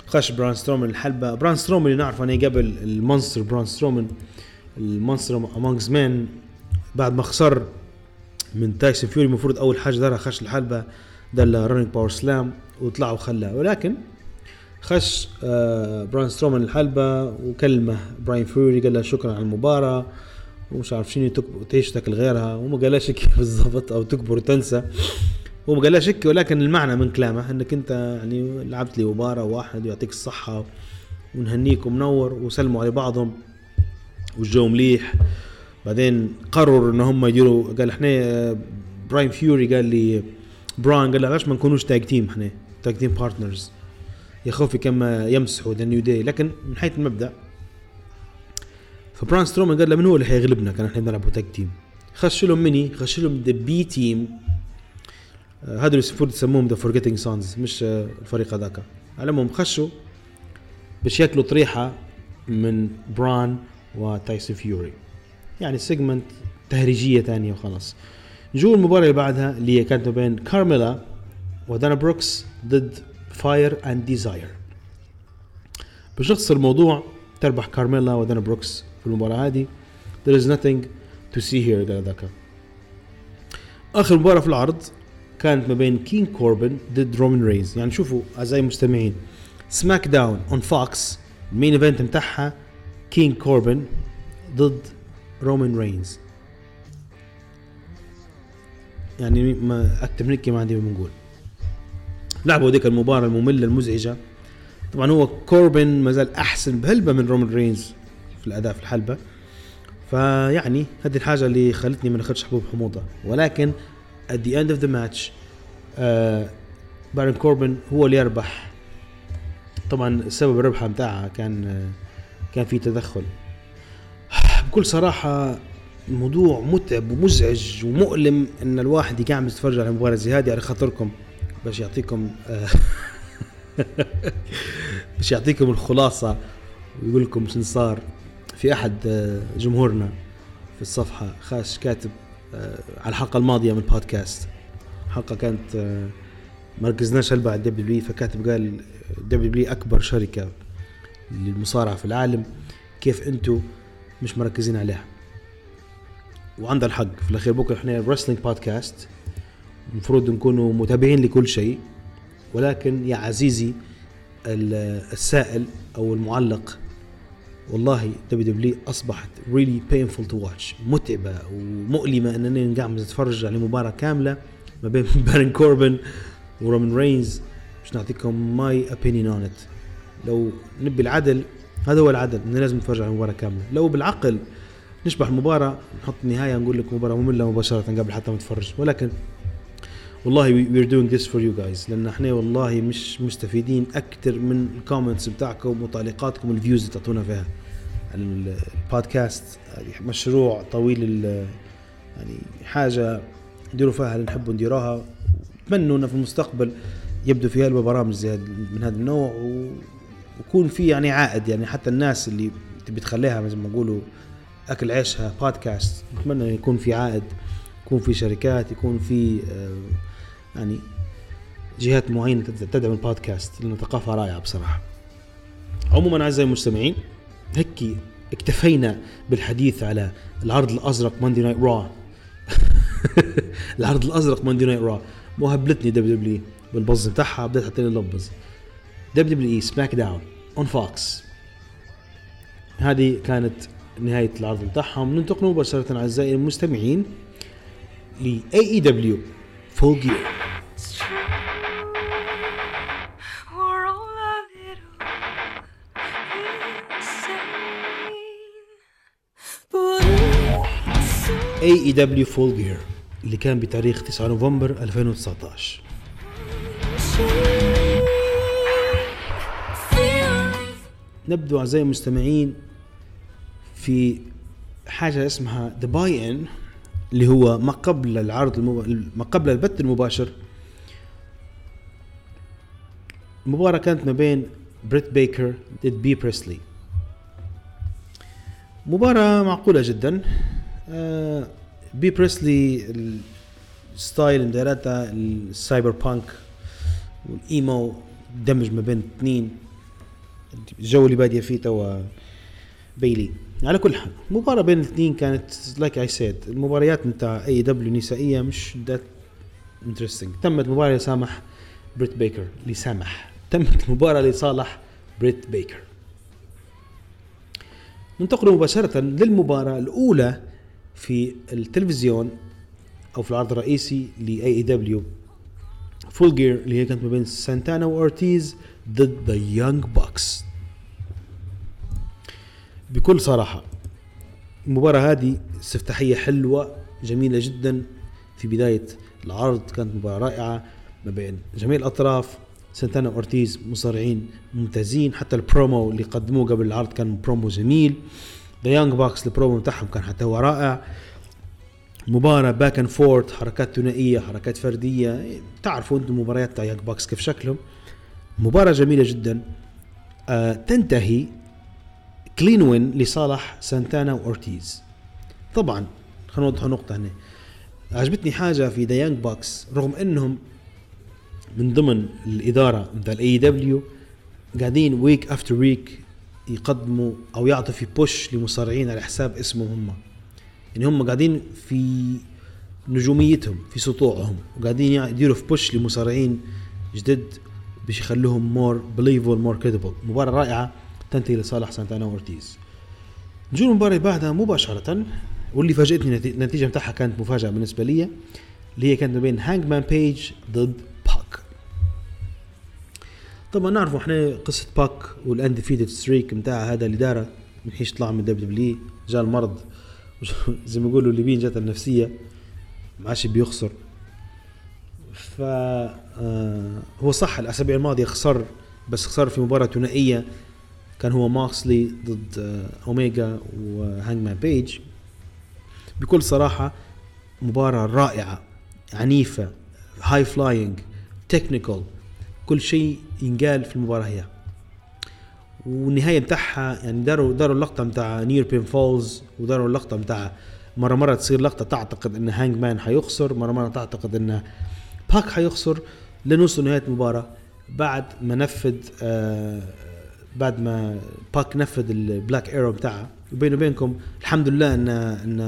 [SPEAKER 2] خش بران سترومان الحلبة. بران سترومان اللي نعرف أنا قبل ال monster بران سترومان ال monster among men بعد ما خسر من تايسون فيوري المفروض أول حاجة دارها خش الحلبة دار running powerslam وطلع وخلاه. ولكن خش آه براين سترومان الحلبة وكلمه براين فيوري قال له شكرا على المباراة ومش عارف شنو تكبر تعيش تاكل غيرها وما قالهاش هيك *laughs* بالضبط أو تكبر وتنسى. هو ما قالهاش هيك ولكن المعنى من كلامه إنك أنت يعني لعبت لي مباراة واحد ويعطيك الصحة ونهنيك ومنور وسلموا على بعضهم والجو مليح. بعدين قرروا إن هم يديروا قال إحنا آه، براين فيوري قال لي براين قال علاش ما نكونوش tag team إحنا tag team partners يا خوفي كما يمسحوا The New Day. لكن من حيث المبدأ فبران سترومان قال له من هو اللي حيغلبنا؟ كان إحنا بنلعب tag team خش لهم مني خش لهم The B-Team اللي المفروض يسموهم The Forgotten Sons مش آه، الفريق هذاك. على خشوا باش ياكلوا طريحة من بران وتايسون فيوري. يعني segment تهريجية ثانية وخلاص. نجو المباراة اللي بعدها اللي هي كانت بين كارميلا ودانا بروكس ضد Fire and Desire باش نختصر الموضوع تربح كارميلا ودانا بروكس في المباراة هذه. There is nothing to see here قال آخر مباراة في العرض كانت ما بين كين كوربن ضد رومان رينز يعني شوفوا أعزائي المستمعين SmackDown on Fox ال main event متاعها كين كوربن ضد رومان رينز يعني ما أكتر من ما عندي ما نقول لعبوا ديك المباراة المملة المزعجة. طبعا هو كوربن ما زال أحسن بهلبة من رومان رينز في الأداء في الحلبة. فيعني هذه الحاجة اللي خلتني ما ناخذش حبوب حموضة. ولكن at the end of the match آه بارن كوربن هو اللي يربح. طبعا سبب الربحة متاعها كان آه كان في تدخل. بكل صراحة الموضوع متعب ومزعج ومؤلم إن الواحد يقعد يتفرج على مباراة زي هذه. على خاطركم باش يعطيكم آه، *laughs* باش يعطيكم الخلاصة ويقول لكم شنو صار في أحد آه، جمهورنا في الصفحة. خاش كاتب. على الحلقة الماضية من البودكاست. حلقة كانت آه، ما ركزناش هلبا على الدبليو فكاتب قال دبليو أكبر شركة للمصارعة في العالم. كيف أنتم مش مركزين عليها. وعنده الحق في الأخير بكرة إحنا wrestling podcast المفروض نكونوا متابعين لكل شيء. ولكن يا عزيزي ال- السائل أو المعلق والله دبليو دبليو أصبحت really painful to watch. متعبة ومؤلمة إنني قاعد نتفرج على مباراة كاملة ما بين بارن كوربن ورومان رينز. مش نعطيكم my opinion on it. لو نبي العدل هذا هو العدل انه لازم نتفرج على المباراه كاملة. لو بالعقل نشبح المباراه نحط نهاية نقول لك مباراة مملة مباشرة قبل حتى ما نتفرج. ولكن والله we are doing this for you guys. لأن إحنا والله مش مستفيدين أكثر من ال comments بتاعكم وتعليقاتكم وال views اللي تعطونا فيها. ال- البودكاست هذه مشروع طويل يعني حاجة نديروا فيها اللي نحبوا نديروها. اتمنوا إنه في المستقبل يبدو في هذه برامج زي من هذا النوع ويكون في يعني عائد. يعني حتى الناس اللي تبي تخليها زي ما نقولوا أكل عيشها بودكاست نتمنى يكون في عائد يكون في شركات يكون في آه، يعني جهات معينة تد- تدعم البودكاست لأنه ثقافه رائعة بصراحة. عموما أعزائي المستمعين هيك اكتفينا بالحديث على العرض الأزرق ماندي نايت را العرض الأزرق ماندي نايت را مو هبلتني دبليو دبليو بالبز بتاعها بدات لي اللبز دبليو دبليو إي سماك داون اون فوكس هذه كانت نهاية العرض بتاعهم. ننتقل مباشرة أعزائي المستمعين ل AEW Full
[SPEAKER 6] it's so
[SPEAKER 2] AEW Full Gear اللي كان بتاريخ 9 نوفمبر 2019 نبدو أعزائي المستمعين في حاجة اسمها The Buy In اللي هو ما قبل العرض المب... ما قبل البث المباشر. المباراة كانت ما بين بريت بيكر ضد بي بريسلي مباراة معقولة جدا. آه، بي بريسلي ال style اللي دايرتها ال cyberpunk وال emo دمج ما بين الاثنين الجو اللي بادية فيه توا بيلي. على كل حال المباراة بين الاثنين كانت like I said المباريات نتاع AEW نسائية مش that interesting تمت مباراة لسامح بريت بيكر لسامح. تمت مباراة لصالح بريت بيكر. ننتقل مباشرة للمباراة الأولى في التلفزيون أو في العرض الرئيسي ل AEW Full Gear اللي هي كانت ما بين سانتانا وأورتيز ضد The Young Bucks بكل صراحة المباراة هذه استفتاحية حلوة جميلة جدا. في بداية العرض كانت مباراة رائعة ما بين جميع الأطراف. سانتانا وأورتيز مصارعين ممتازين حتى البرومو اللي قدموه قبل العرض كان برومو جميل. the Young Bucks ال promo بتاعهم كان حتى هو رائع. مباراة back and forth حركات ثنائية حركات فردية. تعرفوا أنتم مباريات تاع Young Bucks كيف شكلهم؟ مباراة جميلة جدا. آه تنتهي clean win لصالح سانتانا وأورتيز. طبعا خلينا نوضح نقطة هنا. عجبتني حاجة في the Young Bucks رغم إنهم من ضمن الإدارة نتاع ال AEW قاعدين week after week يقدموا أو يعطوا في push لمصارعين على حساب اسمهم هم. يعني هم قاعدين في نجوميتهم في سطوعهم وقاعدين يديروا في push لمصارعين جدد باش يخلوهم more believable more credible مباراة رائعة تنتهي لصالح سانتانا وأورتيز نجي المباراة بعدها مباشرة واللي فاجأتني نتي- النتيجة بتاعها كانت مفاجأة بالنسبة لي اللي هي كانت ما بين Hangman Page ضد طبعا نعرفوا إحنا قصة باك وال undefeated streak بتاع هذا اللي داره من حيش طلع من WWE جاء المرض. *laughs* زي ما يقولوا الليبيين جات النفسية ما عادش بيخسر. ف آه، هو صح الأسابيع الماضية خسر بس خسر في مباراة ثنائية. كان هو موكسلي ضد آه، أوميجا و Hangman Page. بكل صراحة مباراة رائعة عنيفة high flying technical كل شيء ينقال في المباراة هي. والنهاية بتاعها يعني داروا داروا اللقطة بتاع near pinfalls وداروا اللقطة بتاع مرة مرة تصير لقطة تعتقد إن Hangman حيخسر مرة مرة تعتقد إن باك حيخسر. لنوصل نهاية المباراة. بعد ما نفذ آه بعد ما باك نفذ ال Black Arrow بتاعها وبيني وبينكم الحمد لله ان إن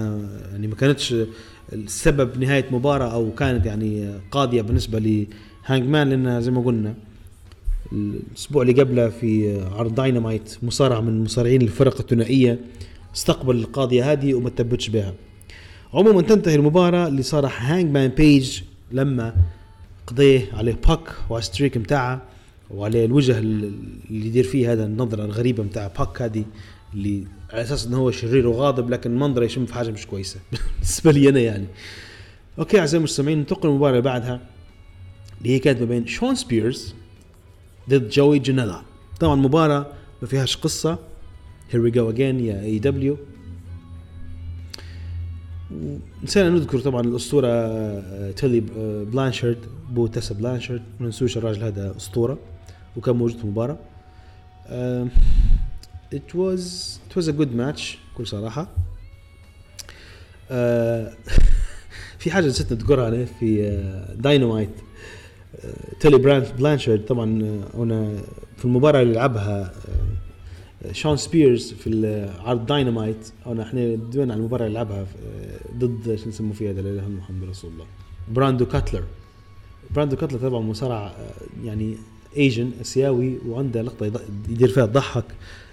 [SPEAKER 2] يعني ما كانتش السبب نهاية مباراة أو كانت يعني قاضية بالنسبة ل Hangman لأن زي ما قلنا الأسبوع اللي قبله في عرض داينامايت مصارع من مصارعين الفرق الثنائية استقبل القاضية هذه وما تبتش بها. عموما تنتهي المباراة لصالح هانج مان بيج لما قضى على باك وعلى ال streak بتاعه وعليه الوجه اللي يدير فيه هذا النظرة الغريبة بتاع باك هذه اللي على أساس إنه هو شرير وغاضب لكن منظره يشم في حاجة مش كويسة *laughs* بالنسبة لي أنا يعني. okay أعزائي المستمعين ننتقل للمباراة اللي بعدها. اللي هي كانت ما بين شون سبيرز ضد جوي جنيلا. طبعا مباراة ما فيهاش قصة. here we go again يا AEW نسينا نذكر طبعا الأسطورة آه، تولي آه، بلانشارد بو تيسا بلانشارد. ما ننسوش الراجل هذا أسطورة وكان موجود في آه، it was it was a good match بكل صراحة. آه، *laughs* في حاجة نسيت نذكرها في داينامايت تيلي براند بلانشارد طبعا آه، هنا في المباراة اللي لعبها آه، شون سبيرز في عرض داينامايت. هنا إحنا دوينا على المباراة اللي لعبها في- آه، ضد شو نسموه فيها هذا الا محمد رسول الله. براندون كاتلر. براندون كاتلر طبعا مصارع يعني Asian آسيوي وعنده لقطة يدير فيها تضحك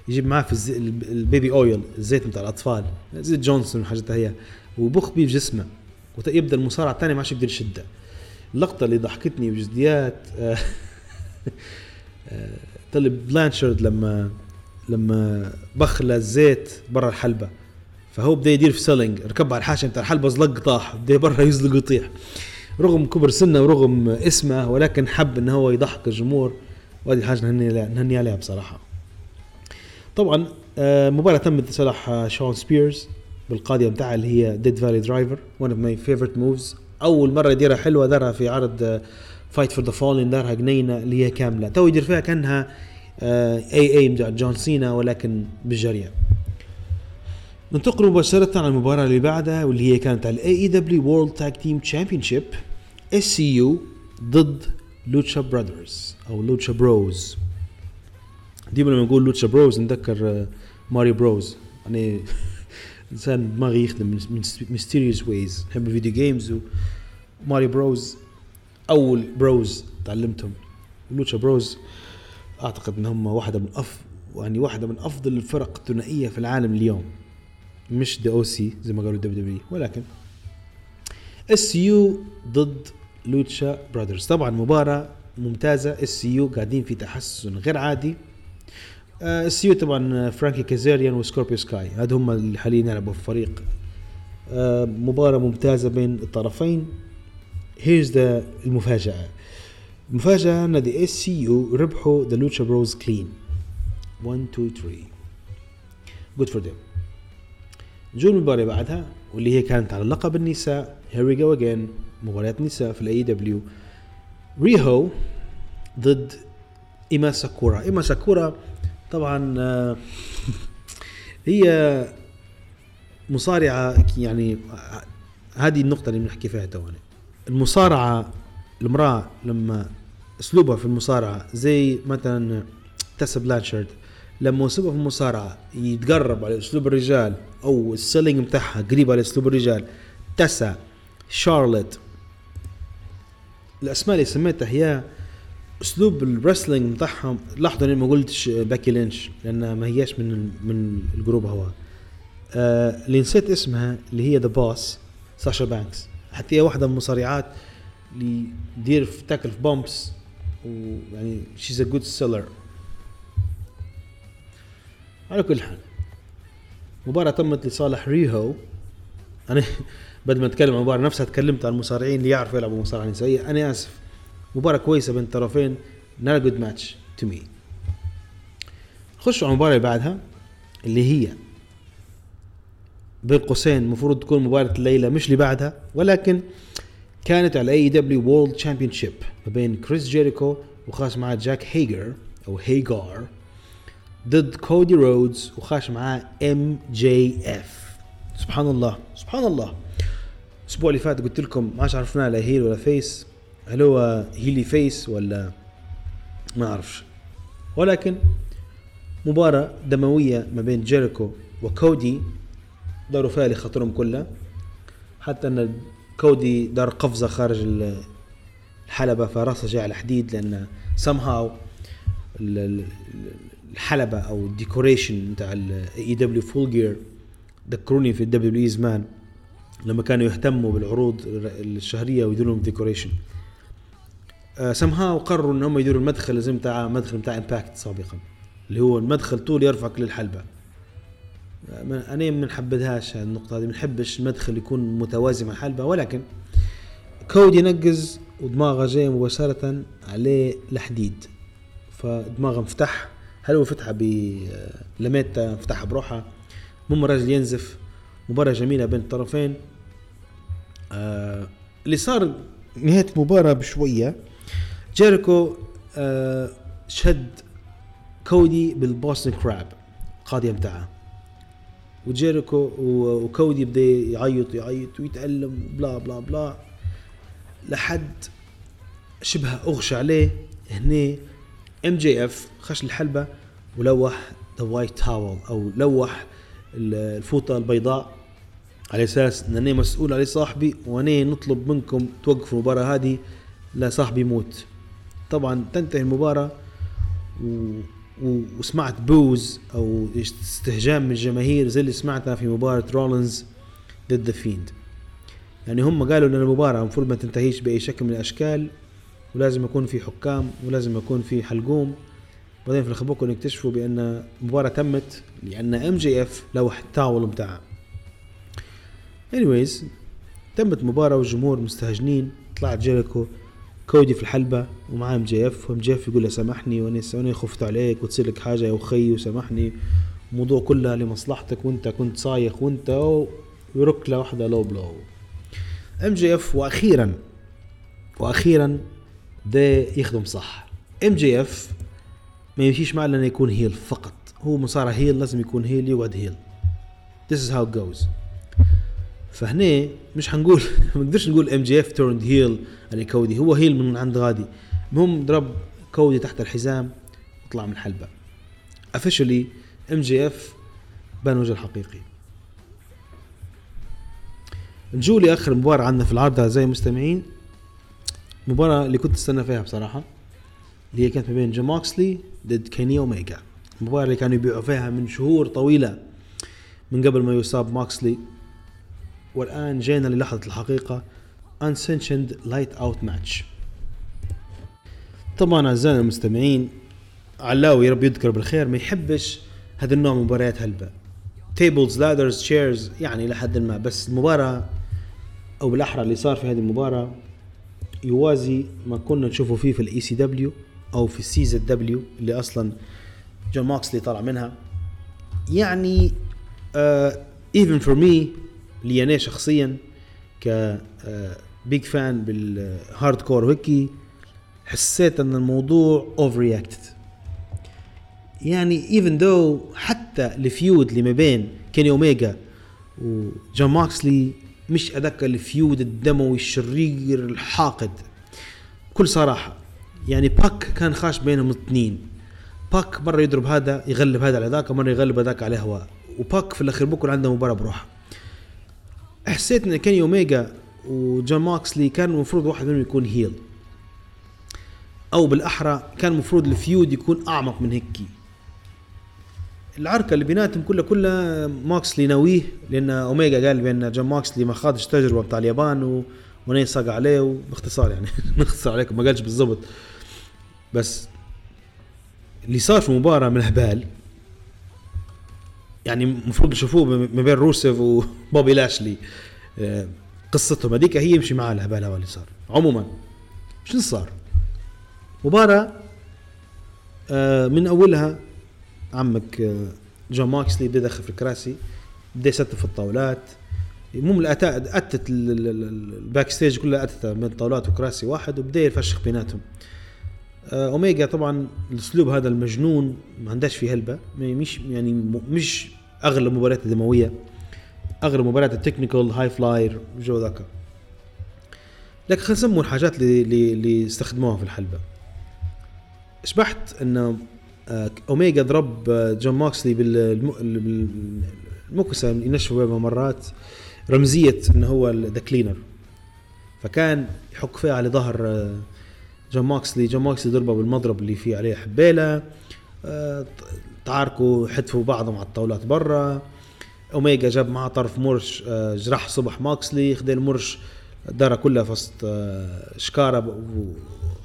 [SPEAKER 2] يجيب معاه في ال baby oil الزيت بتاع الأطفال. زيت جونسون وحاجتها هي. ويبخ بيه بجسمه ويبدا المصارع الثاني ما عادش يقدر يشده. اللقطه اللي ضحكتني بجديات آه، *laughs* آه، تولي بلانشارد لما لما بخلى الزيت برا الحلبة. فهو بدا يدير في selling ركب على الحاشية بتاع الحلبة زلق طاح بدا برا يزلق ويطيح. رغم كبر سنه ورغم اسمه ولكن حب إن هو يضحك الجمهور. وهذه حاجة نهني عليها بصراحة. طبعا آه، مباراة تمت لصالح آه، شون سبيرز بالقاضية بتاعها اللي هي Death Valley Driver one of my favorite moves أول مرة يديرها حلوة دارها في عرض Fight for the Fallen دارها جانيلا اللي هي كاملة. تو يدير فيها كأنها AA مع جون سينا ولكن بالجريان ننتقل مباشرة على المباراة اللي بعدها واللي هي كانت على ال AEW World Tag Team Championship SCU ضد Lucha Brothers أو Lucha Bros ديما لما نقول Lucha Bros نتذكر آه، Mario Bros يعني *laughs* إنسان دماغي يخدم in mysterious ways نحب ال video games و Mario Bros أول bros تعلمتهم. Lucha Bros أعتقد ان هم واحدة من أف يعني واحدة من أفضل الفرق الثنائية في العالم اليوم. مش the OC زي ما قالوا WWE ولكن SCU ضد Lucha Brothers طبعا مباراة ممتازة. SCU قاعدين في تحسن غير عادي. SCU طبعا فرانكي كازاريان وسكوربيو سكاي هذا هم اللي حاليا يلعبوا في فريق. آه، مباراة ممتازة بين الطرفين. here's the المفاجأة. المفاجأة إن the SCU ربحوا the Lucha Bros clean 1 2 3 good for them نجو المباراة بعدها واللي هي كانت على لقب النساء. here we go again مباريات نساء في ال AEW ريهو ضد إيما ساكورا. إيما ساكورا طبعا آه، هي مصارعة يعني هذه النقطة اللي بنحكي فيها تونا. المصارعة المرأة لما أسلوبها في المصارعة زي مثلا تاسا بلانشارد لما أسلوبها في المصارعة يتقرب على أسلوب الرجال أو ال selling بتاعها قريب على أسلوب الرجال تاسا شارلوت الأسماء اللي سميتها هي أسلوب ال wrestling بتاعهم لاحظوا إني ما قلتش بيكي لينش لانها ما هياش من من الجروب هو. آه اللي نسيت اسمها اللي هي the boss ساشا بانكس. حتى هي واحدة من المصارعات اللي دير في تاكل في bumps ويعني she's a good seller على كل حال مباراة تمت لصالح ريهو. أنا *laughs* بدل ما أتكلم عن المباراة نفسها تكلمت عن المصارعين اللي يعرفوا يلعبوا مصارعة نسائية. أنا آسف مباراة كويسة بين الطرفين a good match to me. نخش على المباراة اللي بعدها اللي هي بين قوسين المفروض تكون مباراة الليلة مش اللي بعدها ولكن كانت على AEW World Championship ما بين كريس جيريكو وخاش معاه جاك هيجر أو هيجار ضد كودي رودز وخاش معاه ام جي اف سبحان الله سبحان الله. الأسبوع اللي فات قلت لكم ما عرفنا لا heel ولا face هل هو heel يا face ولا ما أعرفش. ولكن مباراة دموية ما بين جيريكو وكودي داروا فيها اللي خاطرهم كلها. حتى أن كودي دار قفزة خارج ال- الحلبة فراسه جاي على حديد لأن somehow ال- ال- الحلبة أو ال decoration بتاع ال AEW Full Gear ذكروني في ال WWE زمان لما كانوا يهتموا بالعروض الشهرية ويديروا لهم ديكوريشن سمهاو قرروا إن هم يديروا المدخل زي بتاع مدخل بتاع امباكت سابقا اللي هو المدخل طول يرفعك للحلبة. ما- أنا ما نحبذهاش النقطة هذه ما نحبش المدخل يكون متوازي مع الحلبة ولكن كودي نقز ودماغه جاي مباشرة عليه الحديد. فدماغه انفتح هل هو فتحها ب لميتا فتحها بروحها المهم الراجل ينزف. مباراة جميلة بين الطرفين. آه اللي صار نهاية المباراة بشوية جيريكو آه شد كودي بالبوستن كراب القاضية متاعه. وجيريكو وكودي بدا يعيط يعيط ويتألم بلا بلا بلا لحد شبه أغشى عليه هني ام جي اف خش الحلبة ولوح the white towel أو لوح ال- الفوطة البيضاء على أساس إن أنا مسؤول عليه صاحبي وأنا نطلب منكم توقفوا المباراة هذه لا صاحبي يموت طبعا تنتهي. و... وسمعت boos أو استهجان من الجماهير زي اللي سمعتها في مباراة رولينز ضد ذا فيند يعني هم قالوا إن المباراة المفروض ما تنتهيش بأي شكل من الأشكال ولازم يكون في حكام ولازم يكون في حلقوم. بعدين في الخبوكو نكتشفوا بأن المباراة تمت لأن ام جي اف لوح ال towel بتاعها. Anyways تمت مباراة والجمهور مستهجنين طلعت جيريكو كودي في الحلبة ومعاه ام جي إف وام جي إف يقول له سامحني وأنا وأنا خفت عليك وتصير لك حاجة يا أخي وسامحني. الموضوع كلها لمصلحتك وأنت كنت صايخ وأنت ويرك له واحدة low blow أم جي إف وأخيرا وأخيرا ده يخدم صح. أم جي إف ما يمشيش معه لأنه يكون heel فقط. هو مصارع heel لازم يكون heel يقعد heel This is how it goes. فهنا مش حنقول *laughs* ما نقدرش نقول ام جي اف turned heel على كودي هو heel من عند غادي. المهم ضرب كودي تحت الحزام وطلع من الحلبة officially ام جي اف بان وجه الحقيقي. نجو لآخر مباراة عندنا في العرض أعزائي المستمعين. المباراة اللي كنت أستنى فيها بصراحة اللي هي كانت ما بين جون موكسلي ضد كيني اوميجا المباراة اللي كانوا يبيعوا فيها من شهور طويلة من قبل ما يصاب موكسلي والآن جينا للحظة الحقيقة. Unsanctioned light out match. طبعا أعزائنا المستمعين علاوي رب يذكر بالخير ما يحبش هذا النوع من مباريات هلبة. tables ladders chairs يعني لحد ما بس المباراة أو بالأحرى اللي صار في هذه المباراة يوازي ما كنا نشوفه فيه في ال ECW أو في ال CZW اللي أصلا جون ماكسلي طلع منها. يعني even for me لي أنا شخصيا ك big fan بال hardcore وهيكي حسيت أن الموضوع overreacted يعني even though حتى ال feud اللي ما بين كيني اوميجا وجون ماكسلي مش هذاك ال feud الدموي الشرير الحاقد. بكل صراحة يعني باك كان خاش بينهم الاثنين. باك مرة يضرب هذا يغلب هذا على ذاك مرة يغلب هذاك على هواء وباك في الأخير بكره عنده مباراة بروحها حسيت إن كيني أوميجا وجون ماكسلي كان المفروض واحد منهم يكون heel. أو بالأحرى كان المفروض ال feud يكون أعمق من هيك العركة اللي بيناتهم كلها كلها ماكسلي ناويه لأن أوميجا قال بأن جون ماكسلي ما خاضش تجربة بتاع اليابان و... ونين صاق عليه وباختصار يعني *laughs* نختصر عليكم ما قالش بالضبط. بس اللي صار في المباراه من الهبال يعني المفروض نشوفوه ما بين روسيف وبوبي لاشلي. آه، قصتهم هذيك هي يمشي معاه الهبال هذا اللي صار. عموما شنو صار؟ مباراة آه، من أولها عمك آه، جون ماكسلي بدأ يدخل في الكراسي بدأ يستف في الطاولات المهم أتت ال- ال- ال- ال backstage كلها أتت من طاولات وكراسي واحد وبدأ يفشخ بيناتهم. أوميجا طبعا الأسلوب هذا المجنون ما عندهاش فيه هلبة. ما- مش يعني مش اغلب مباريات الدموية اغلب مباريات ال technical high flyer جو ذاك. لكن خلينا نسموا الحاجات اللي اللي, استخدموها في الحلبة. شبحت انه آه، أوميجا ضرب آه، جون ماكسلي بالمكسه اللي ينشفوا بها مرات رمزية انه هو the cleaner فكان يحك فيها على ظهر آه، جون ماكسلي جون ماكسلي ضربة بالمضرب اللي فيه عليه حبيلة. آه، تعاركوا حتفوا بعضهم على الطاولات برا. اوميجا جاب معاه طرف مرش آه، جرح صبح ماكسلي. خد المرش دارها كلها وسط آه، شكارة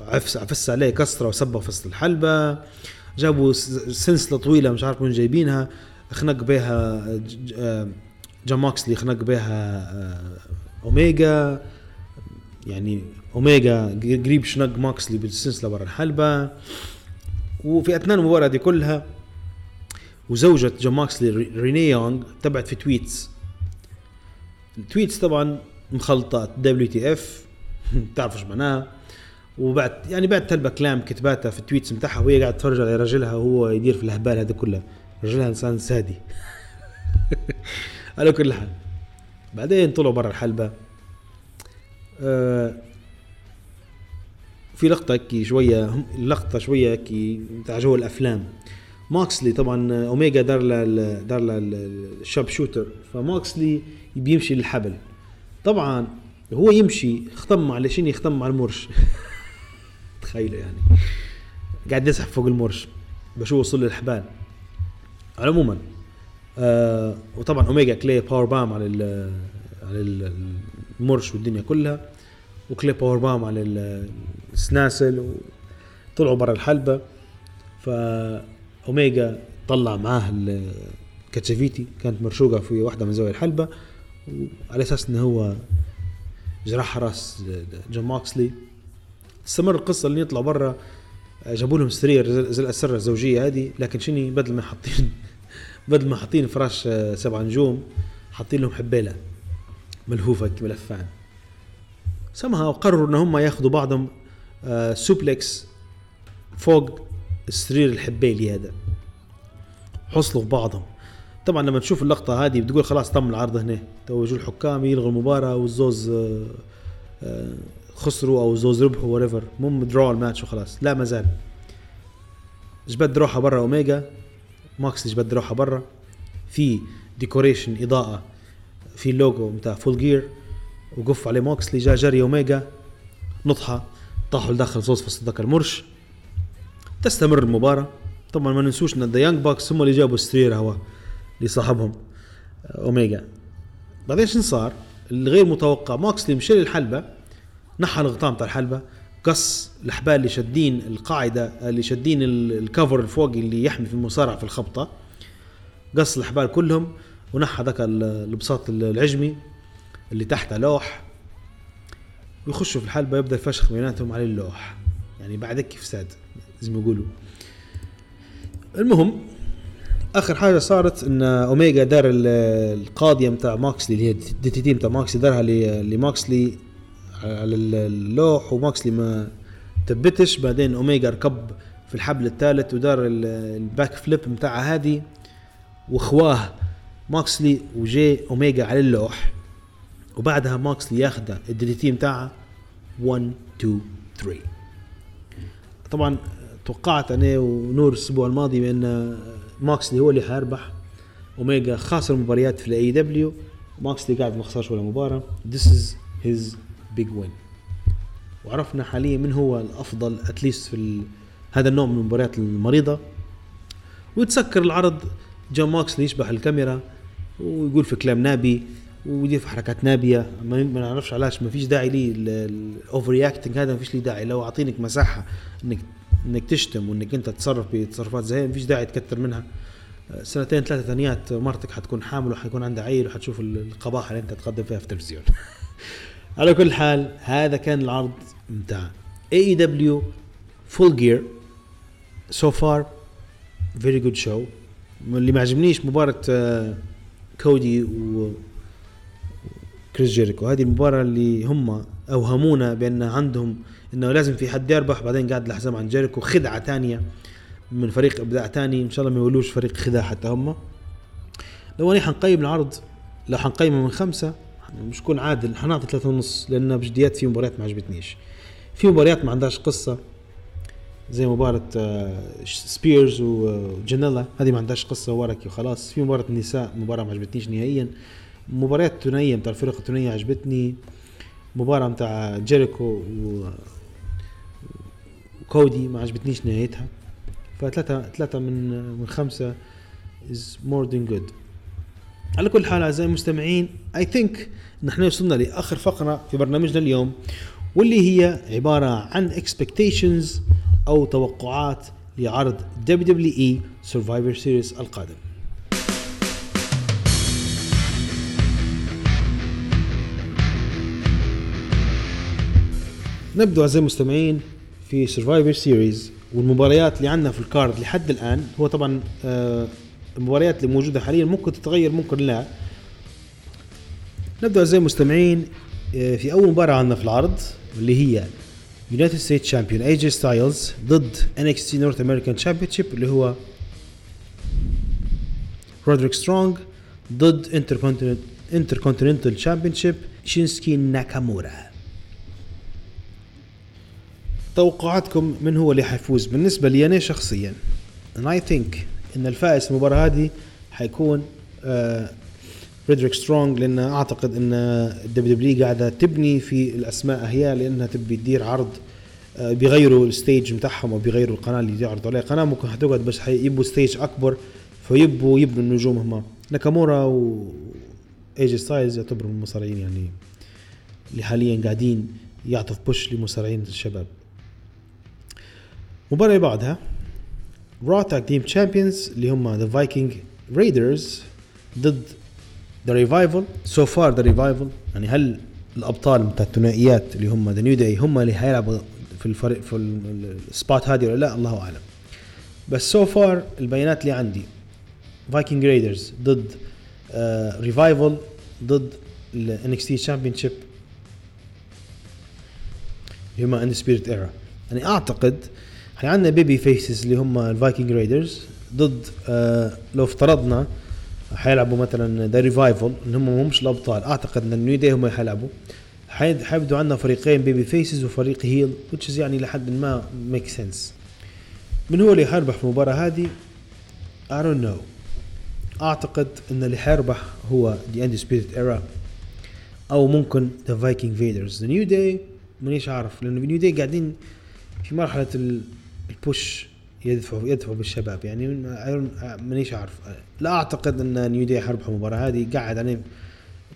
[SPEAKER 2] وعفس عفس عليه كسرة وسبه وسط الحلبة. جابوا سلسلة طويلة مش عارف وين جايبينها. خنق بها جون ماكسلي خنق بها اوميجا يعني أوميجا قريب شنق ماكسلي بالسلسله برا الحلبة. وفي اثناء المباراة دي كلها وزوجة جون ماكسلي ري- ريني يونغ تبعت في tweets. ال tweets طبعا مخلطة WTF *laughs* تعرف إيش معناها. وبعد يعني بعد تلبى كلام كتباتها في ال tweets متاعها وهي قاعدة تتفرج على رجلها وهو يدير في الهبال هذا كله. رجلها إنسان سادي. *laughs* على كل حال. بعدين طلعوا برا الحلبة. آه في لقطة هيك شوية اللقطه شوية هيك بتاع جو الأفلام. ماكسلي طبعا اوميجا دار له دار له ال sharpshooter. فماكسلي بيمشي للحبل. طبعا هو يمشي خطم على شنو؟ يخطم على المرش. *laughs* تخيلوا يعني. قاعد يزحف فوق المرش بشوف وصل للحبال. على عموما آه وطبعا اوميجا كلي power bomb على على ال- المرش والدنيا كلها وكلي power bomb على السناسل وطلعوا برا الحلبة. فاوميجا طلع معاه كاتشافيتي كانت مرشوقة في واحدة من زوايا الحلبة وعلى أساس إنه هو جرح رأس جون ماكسلي استمر القصة اللي يطلعوا برا. جابوا لهم سرير زي الاسره الزوجية هذه لكن شنو؟ بدل ما حاطين بدل ما حاطين فراش سبع نجوم حاطين لهم حبيلة ملهوفة هيك ملفان سمها وقرروا إن هم ياخذوا بعضهم. آه، suplex فوق السرير الحبيلي هذا. حصلوا في بعضهم. طبعا لما تشوف اللقطة هذه بتقول خلاص تم العرض هنا. تو يجوا الحكام يلغوا المباراة والزوز آه، آه، خسروا أو زوز ربحوا وريفر المهم درو الماتش وخلاص. لا ما زال. جبت روحها برا أوميجا. ماكس جبت روحها برا. في ديكوريشن إضاءة. في اللوجو بتاع فول جير وقف عليه موكسلي جا جري أوميجا. نطحة. طاحوا لداخل صوص فصدق المرش. تستمر المباراة. طبعا ما ننسوش إن ذا يانج باكس هم اللي جابوا سترير هو لصاحبهم آه، أوميجا. بعدين شنو صار؟ الغير متوقع موكسلي مشى للحلبة نحى الغطاء بتاع الحلبة قص الحبال اللي شادين القاعدة اللي شادين ال- الكفر الفوقي اللي يحمي في المصارعة في الخبطة. قص الحبال كلهم ونحى ذاك ال- البساط العجمي اللي تحته لوح. ويخشوا في الحلبة يبدا الفشخ بيناتهم على اللوح. يعني بعدك كيف ساد؟ زي ما يقولوا. المهم آخر حاجة صارت إن اوميجا دار ال- القاضية متاع ماكسلي اللي هي ال DDT متاع ماكسلي دارها لماكسلي على ال- اللوح وماكسلي ما تبتش. بعدين اوميجا ركب في الحبل الثالث ودار ال- ال backflip متاعها هذه واخواه ماكسلي وجي اوميجا على اللوح. وبعدها ماكسلي ياخذ ال DDT متاعها 1 2 3 طبعا توقعت أنا ونور الأسبوع الماضي بأن ماكسلي هو اللي حيربح أوميجا خاسر مباريات في ال AEW ماكسلي قاعد ما خسرش ولا مباراة. This is his big win. وعرفنا حاليا من هو الأفضل at least في. هذا النوع من المباريات المريضة. ويتسكر العرض. جون ماكسلي يشبح الكاميرا ويقول في كلام نابي ويدير في حركات نابية. ما نعرفش علاش. ما فيش داعي لي ال overreacting هذا ما فيش لي داعي. لو أعطينك مساحة انك إنك تشتم وإنك أنت تتصرف بتصرفات زي ما فيش داعي تكتر منها. سنتين ثلاثة ثانيات مرتك حتكون حامل وحيكون عندها عيل وحتشوف القباحة اللي أنت تقدم فيها في التلفزيون. *laughs* على كل حال هذا كان العرض بتاع AEW Full Gear so far very good show اللي ما عجبنيش مباراة آه، كودي و كريس جيريكو. هذه المباراة اللي هم أوهمونا بأن عندهم إنه لازم في حد يربح بعدين قاعد الحزام عن جيريكو. خدعة تانية من فريق إبداع تاني إن شاء الله ما يولوش فريق خداع حتى هم. لو أني حنقيم العرض لو حنقيمه من خمسة مش كون عادل. حنعطي ثلاثة ونص لأن بجديات في مباريات ما عجبتنيش. في مباريات ما عندهاش قصة زي مباراة آه، سبيرز وجانيلا هذه ما عندهاش قصة وركي وخلاص. في مباراة النساء مباراة ما عجبتنيش نهائيا. مباريات الثنائية بتاع الفرق الثنائية عجبتني. مباراة بتاع جيريكو و وكودي ما عجبتنيش نهايتها. فثلاثة ثلاثة من من خمسة is more than good. على كل حال أعزائي المستمعين I think نحن وصلنا لآخر فقرة في برنامجنا اليوم واللي هي عبارة عن expectations أو توقعات لعرض WWE Survivor Series القادم. نبدو أعزائي المستمعين في Survivor Series والمباريات اللي عندنا في ال card لحد الآن هو طبعا آه، المباريات اللي موجودة حاليا ممكن تتغير ممكن لا. نبدا أعزائي المستمعين آه، في أول مباراة عندنا في العرض اللي هي United States Champion اي جي ستايلز ضد NXT North American Championship اللي هو رودريك سترونج ضد Intercontinental Championship شينسوكي ناكامورا توقعاتكم من هو اللي حيفوز؟ بالنسبة لي أنا شخصيا. And I think إن الفائز المباراة هذه حيكون آه رودريك سترونج لأن أعتقد إن ال WWE قاعدة تبني في الأسماء هي لأنها تبي تدير عرض آه بيغيروا ال stage بتاعهم أو بيغيروا القناة اللي يعرضوا عليها قناة ممكن حتقعد بس حيبوا stage أكبر فيبوا يبنوا النجوم هم. ناكامورا و ايجي ستايلز يعتبروا من المصارعين يعني اللي حاليا قاعدين يعطوا push لمصارعين الشباب. المباراة اللي بعدها Raw Tag Team Champions اللي هم The Viking Raiders ضد The Revival so far The Revival يعني هل الأبطال بتاع الثنائيات اللي هم The New Day هم اللي حيلعبوا في الفريق في ال- spot هذه ولا لا؟ الله أعلم. بس so far البيانات اللي عندي Viking Raiders ضد Revival ضد ال NXT Championship اللي هم Undisputed Era يعني أعتقد إحنا عندنا baby faces اللي هم ال Viking Raiders ضد آه لو افترضنا حيلعبوا مثلا The Revival إن هم همش الأبطال. أعتقد إن ال New Day هم حيلعبوا. حي- حيبدوا عندنا فريقين baby faces وفريق heel which يعني لحد ما make sense من هو اللي حيربح في المباراة هذه؟ I don't know. أعتقد إن اللي حيربح هو The Undisputed Era أو ممكن The Viking Raiders The New Day مانيش عارف لأنه New Day قاعدين في مرحلة ال- push يدفعوا يدفعوا بالشباب. يعني مانيش عارف. لا أعتقد إن New Day حربح المباراة هذه. قاعد عليه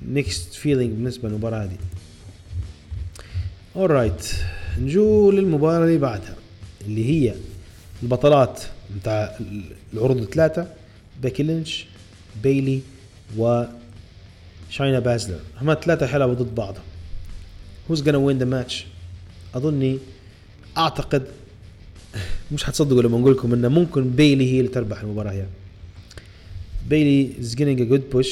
[SPEAKER 2] mixed feeling بالنسبة للمباراة هذه. alright نجو للمباراة اللي بعدها اللي هي البطلات بتاع العروض الثلاثة بيكي لينش بيلي و شاينا بازلر. هم الثلاثة حيلعبوا ضد بعض who's gonna win the match اظني أعتقد مش حتصدقوا لما أقول لكم انه ممكن بيلي هي اللي تربح المباراة هي بيلي is getting a good push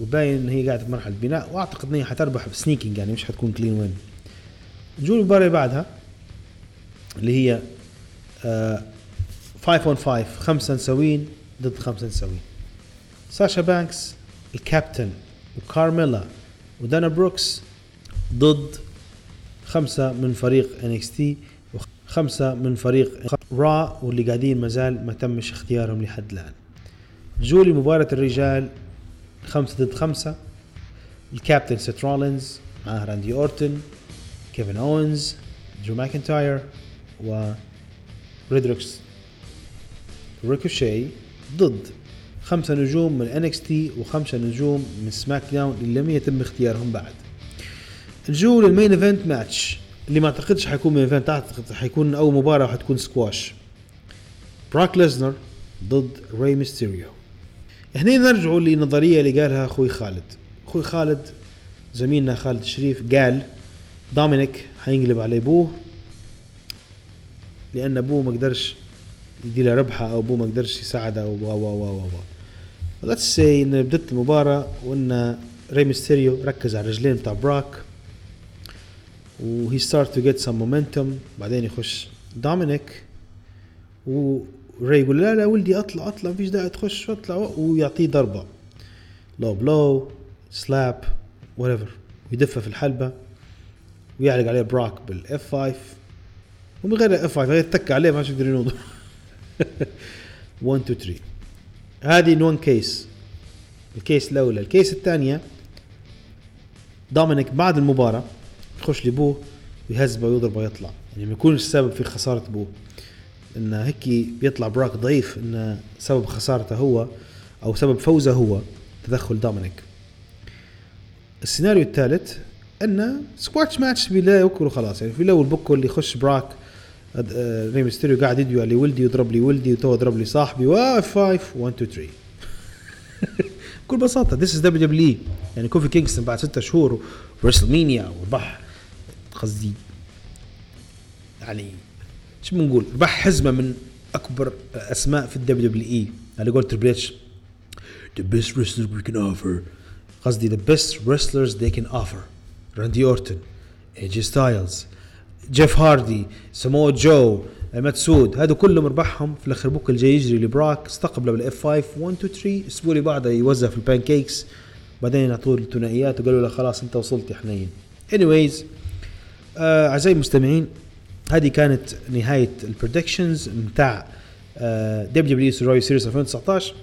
[SPEAKER 2] وباين إن هي قاعدة في مرحلة بناء وأعتقد إن هي حتربح ب sneaking يعني مش حتكون clean win نجو للمباراة اللي بعدها اللي هي 5 on 5 خمسة نسوين ضد خمسة نسوين ساشا بانكس الكابتن وكارميلا ودانا بروكس ضد خمسة من فريق NXT وخمسة من فريق Raw واللي قاعدين مازال ما تمش اختيارهم لحد الآن. نجو لمباراة الرجال خمسة ضد خمسة. الكابتن سيت رولينز معاه راندي أورتن كيفن اونز درو ماكنتاير و ريدروكس ريكوشي ضد. خمسة نجوم من NXT وخمسة نجوم من SmackDown اللي لم يتم اختيارهم بعد. نجو لل main event match. اللي ما اعتقدش حيكون main event أعتقد حيكون أول مباراة حتكون سكواش. براك ليسنر ضد ري ميستيريو. هنا نرجعوا لنظرية اللي قالها أخوي خالد. أخوي خالد زميلنا خالد الشريف قال دومينيك حينقلب على أبوه لأن أبوه ما قدرش يدير ربحة أو أبوه ما قدرش يساعده و و و و let's see إن بدت المباراة وإن ري ميستيريو ركز على الرجلين بتاع براك و he start to get some momentum بعدين يخش دومينيك وري يقول لا لا ولدي أطلع أطلع مفيش داعي تخش أطلع ويعطيه ضربة. low blow slap whatever. ويدفه في الحلبة. ويعلق عليه براك بال F 5 ومن غير F 5 يتك عليه ما يقدر ينوض. 1 2 3 هذه in 1 case الكيس الأولى. الكيس الثانية دومينيك بعد المباراة يخش لابوه ويهزبه ويضربه ويطلع يعني ما يكونش السبب في خسارة ابوه إن هيك بيطلع براك ضعيف إن سبب خسارته هو أو سبب فوزه هو تدخل دومينيك. السيناريو الثالث انه squash match بلا يوكل وخلاص يعني في الأول بوكو اللي يخش براك آه، ري ميستيريو قاعد يدعو على ولدي يضرب لي ولدي وتو ضرب لي صاحبي. و F 5 1 2 3 بكل بساطة ذيس از دبليو دبليو يعني كوفي كينغستون بعد ستة شهور WrestleMania وربح قصدي. يعني شو بنقول؟ ربح حزمة من أكبر أسماء في ال WWE على قول اتش the best wrestlers we can offer. قصدي the best wrestlers they can offer. راندي اورتن ايجي ستايلز جيف هاردي سمو جو ماتسود هذا كلهم ربحهم. في الآخر بوك الجاي يجري لبراك. استقبله بال F 5 1 2 3 الأسبوع اللي بعده يوزع في ال pancakes بعدين يعطوه الثنائيات. وقالوا له خلاص أنت وصلت يا حنين anyways أعزائي المستمعين هذه كانت نهاية ال predictions بتاع آه WWE Survivor Series 2019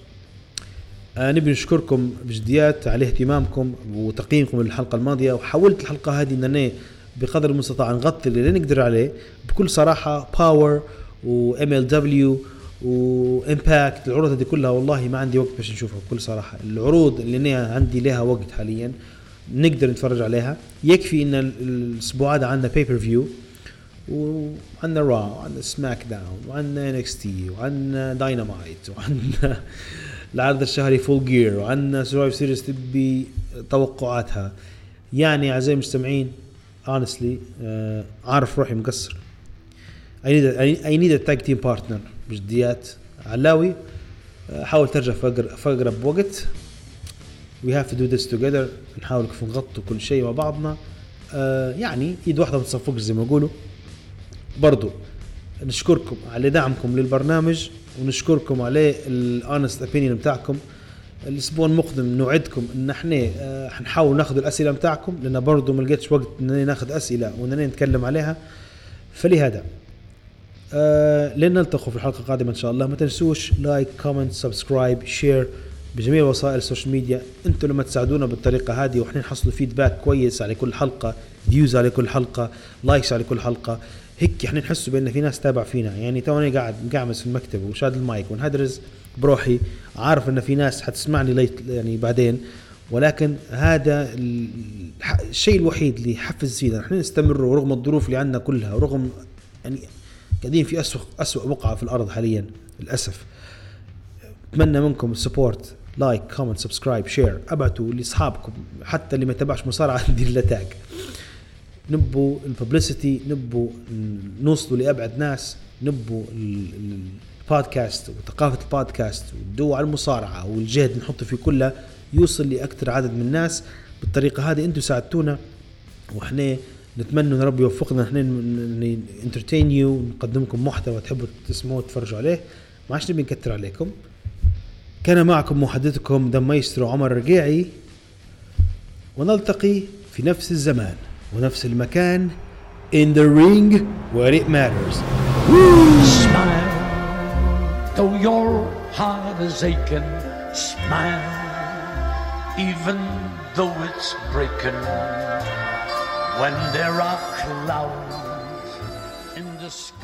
[SPEAKER 2] آه نبي نشكركم بجديات على اهتمامكم وتقييمكم للحلقة الماضية وحاولت الحلقة هذه إن بقدر المستطاع نغطي اللي نقدر عليه بكل صراحة Power و MLW و Impact العروض هذه كلها والله ما عندي وقت باش نشوفها بكل صراحة. العروض اللي أنا عندي لها وقت حاليا نقدر نتفرج عليها. يكفي إن ال- الأسبوع هذا عندنا pay-per-view وعندنا Raw وعندنا SmackDown وعندنا NXT وعندنا داينامايت وعندنا العرض الشهري Full Gear وعندنا Survivor Series تبي توقعاتها. يعني أعزائي المستمعين honestly آه عارف روحي مقصر. I need a, I need team partner. بجديات علاوي آه، حاول ترجع في أقرب وقت. We have to do this together. نحاول كيف نغطوا كل شيء مع بعضنا. آه يعني إيد واحدة ما تصفقش زي ما يقولوا. برضو نشكركم على دعمكم للبرنامج ونشكركم على الانست اوبينيون بتاعكم. الأسبوع المقدم نوعدكم إن إحنا آه، حنحاول ناخذ الأسئلة بتاعكم لأن برضو ما لقيتش وقت إن ناخذ أسئلة وإن نتكلم عليها. فلهذا آه لين نلتقوا في الحلقة القادمة إن شاء الله. ما تنسوش like comment subscribe share بجميع وسائل ال social media أنتم لما تساعدونا بالطريقة هذه وإحنا نحصلوا feedback كويس على كل حلقة views على كل حلقة likes على كل حلقة هيك إحنا نحس بأن في ناس تابع فينا. يعني توني قاعد مقعمس في المكتب وشاد المايك ونهدرز بروحي عارف إن في ناس حتسمعني later يعني بعدين. ولكن هذا الشيء الوحيد اللي يحفز فينا. إحنا نستمر رغم الظروف اللي عندنا كلها ورغم يعني قاعدين في أسوأ أسوأ بقعة في الأرض حاليا للأسف. أتمنى منكم ال support like comment subscribe share أبعتوا لأصحابكم. حتى اللي ما يتابعش مصارعة ندير له tag نبوا ال publicity نبوا نوصلوا لأبعد ناس. نبوا ال- ال- البودكاست وثقافة البودكاست والدو على المصارعة والجهد نحطه فيه كله يوصل لأكثر عدد من الناس. بالطريقة هذه أنتم ساعدتونا. وإحنا نتمنى إن ربي يوفقنا. إحنا entertain you ونقدم لكم محتوى تحبوا تسمعوه وتتفرجوا عليه. ما عادش نبي نكتر عليكم. كان معكم محدثكم the maestro عمر الرقيعي ونلتقي في نفس الزمان ونفس المكان in the ring where it matters
[SPEAKER 5] Smile, though your heart is aching. Smile, even though it's breaking. When there are clouds in the sky.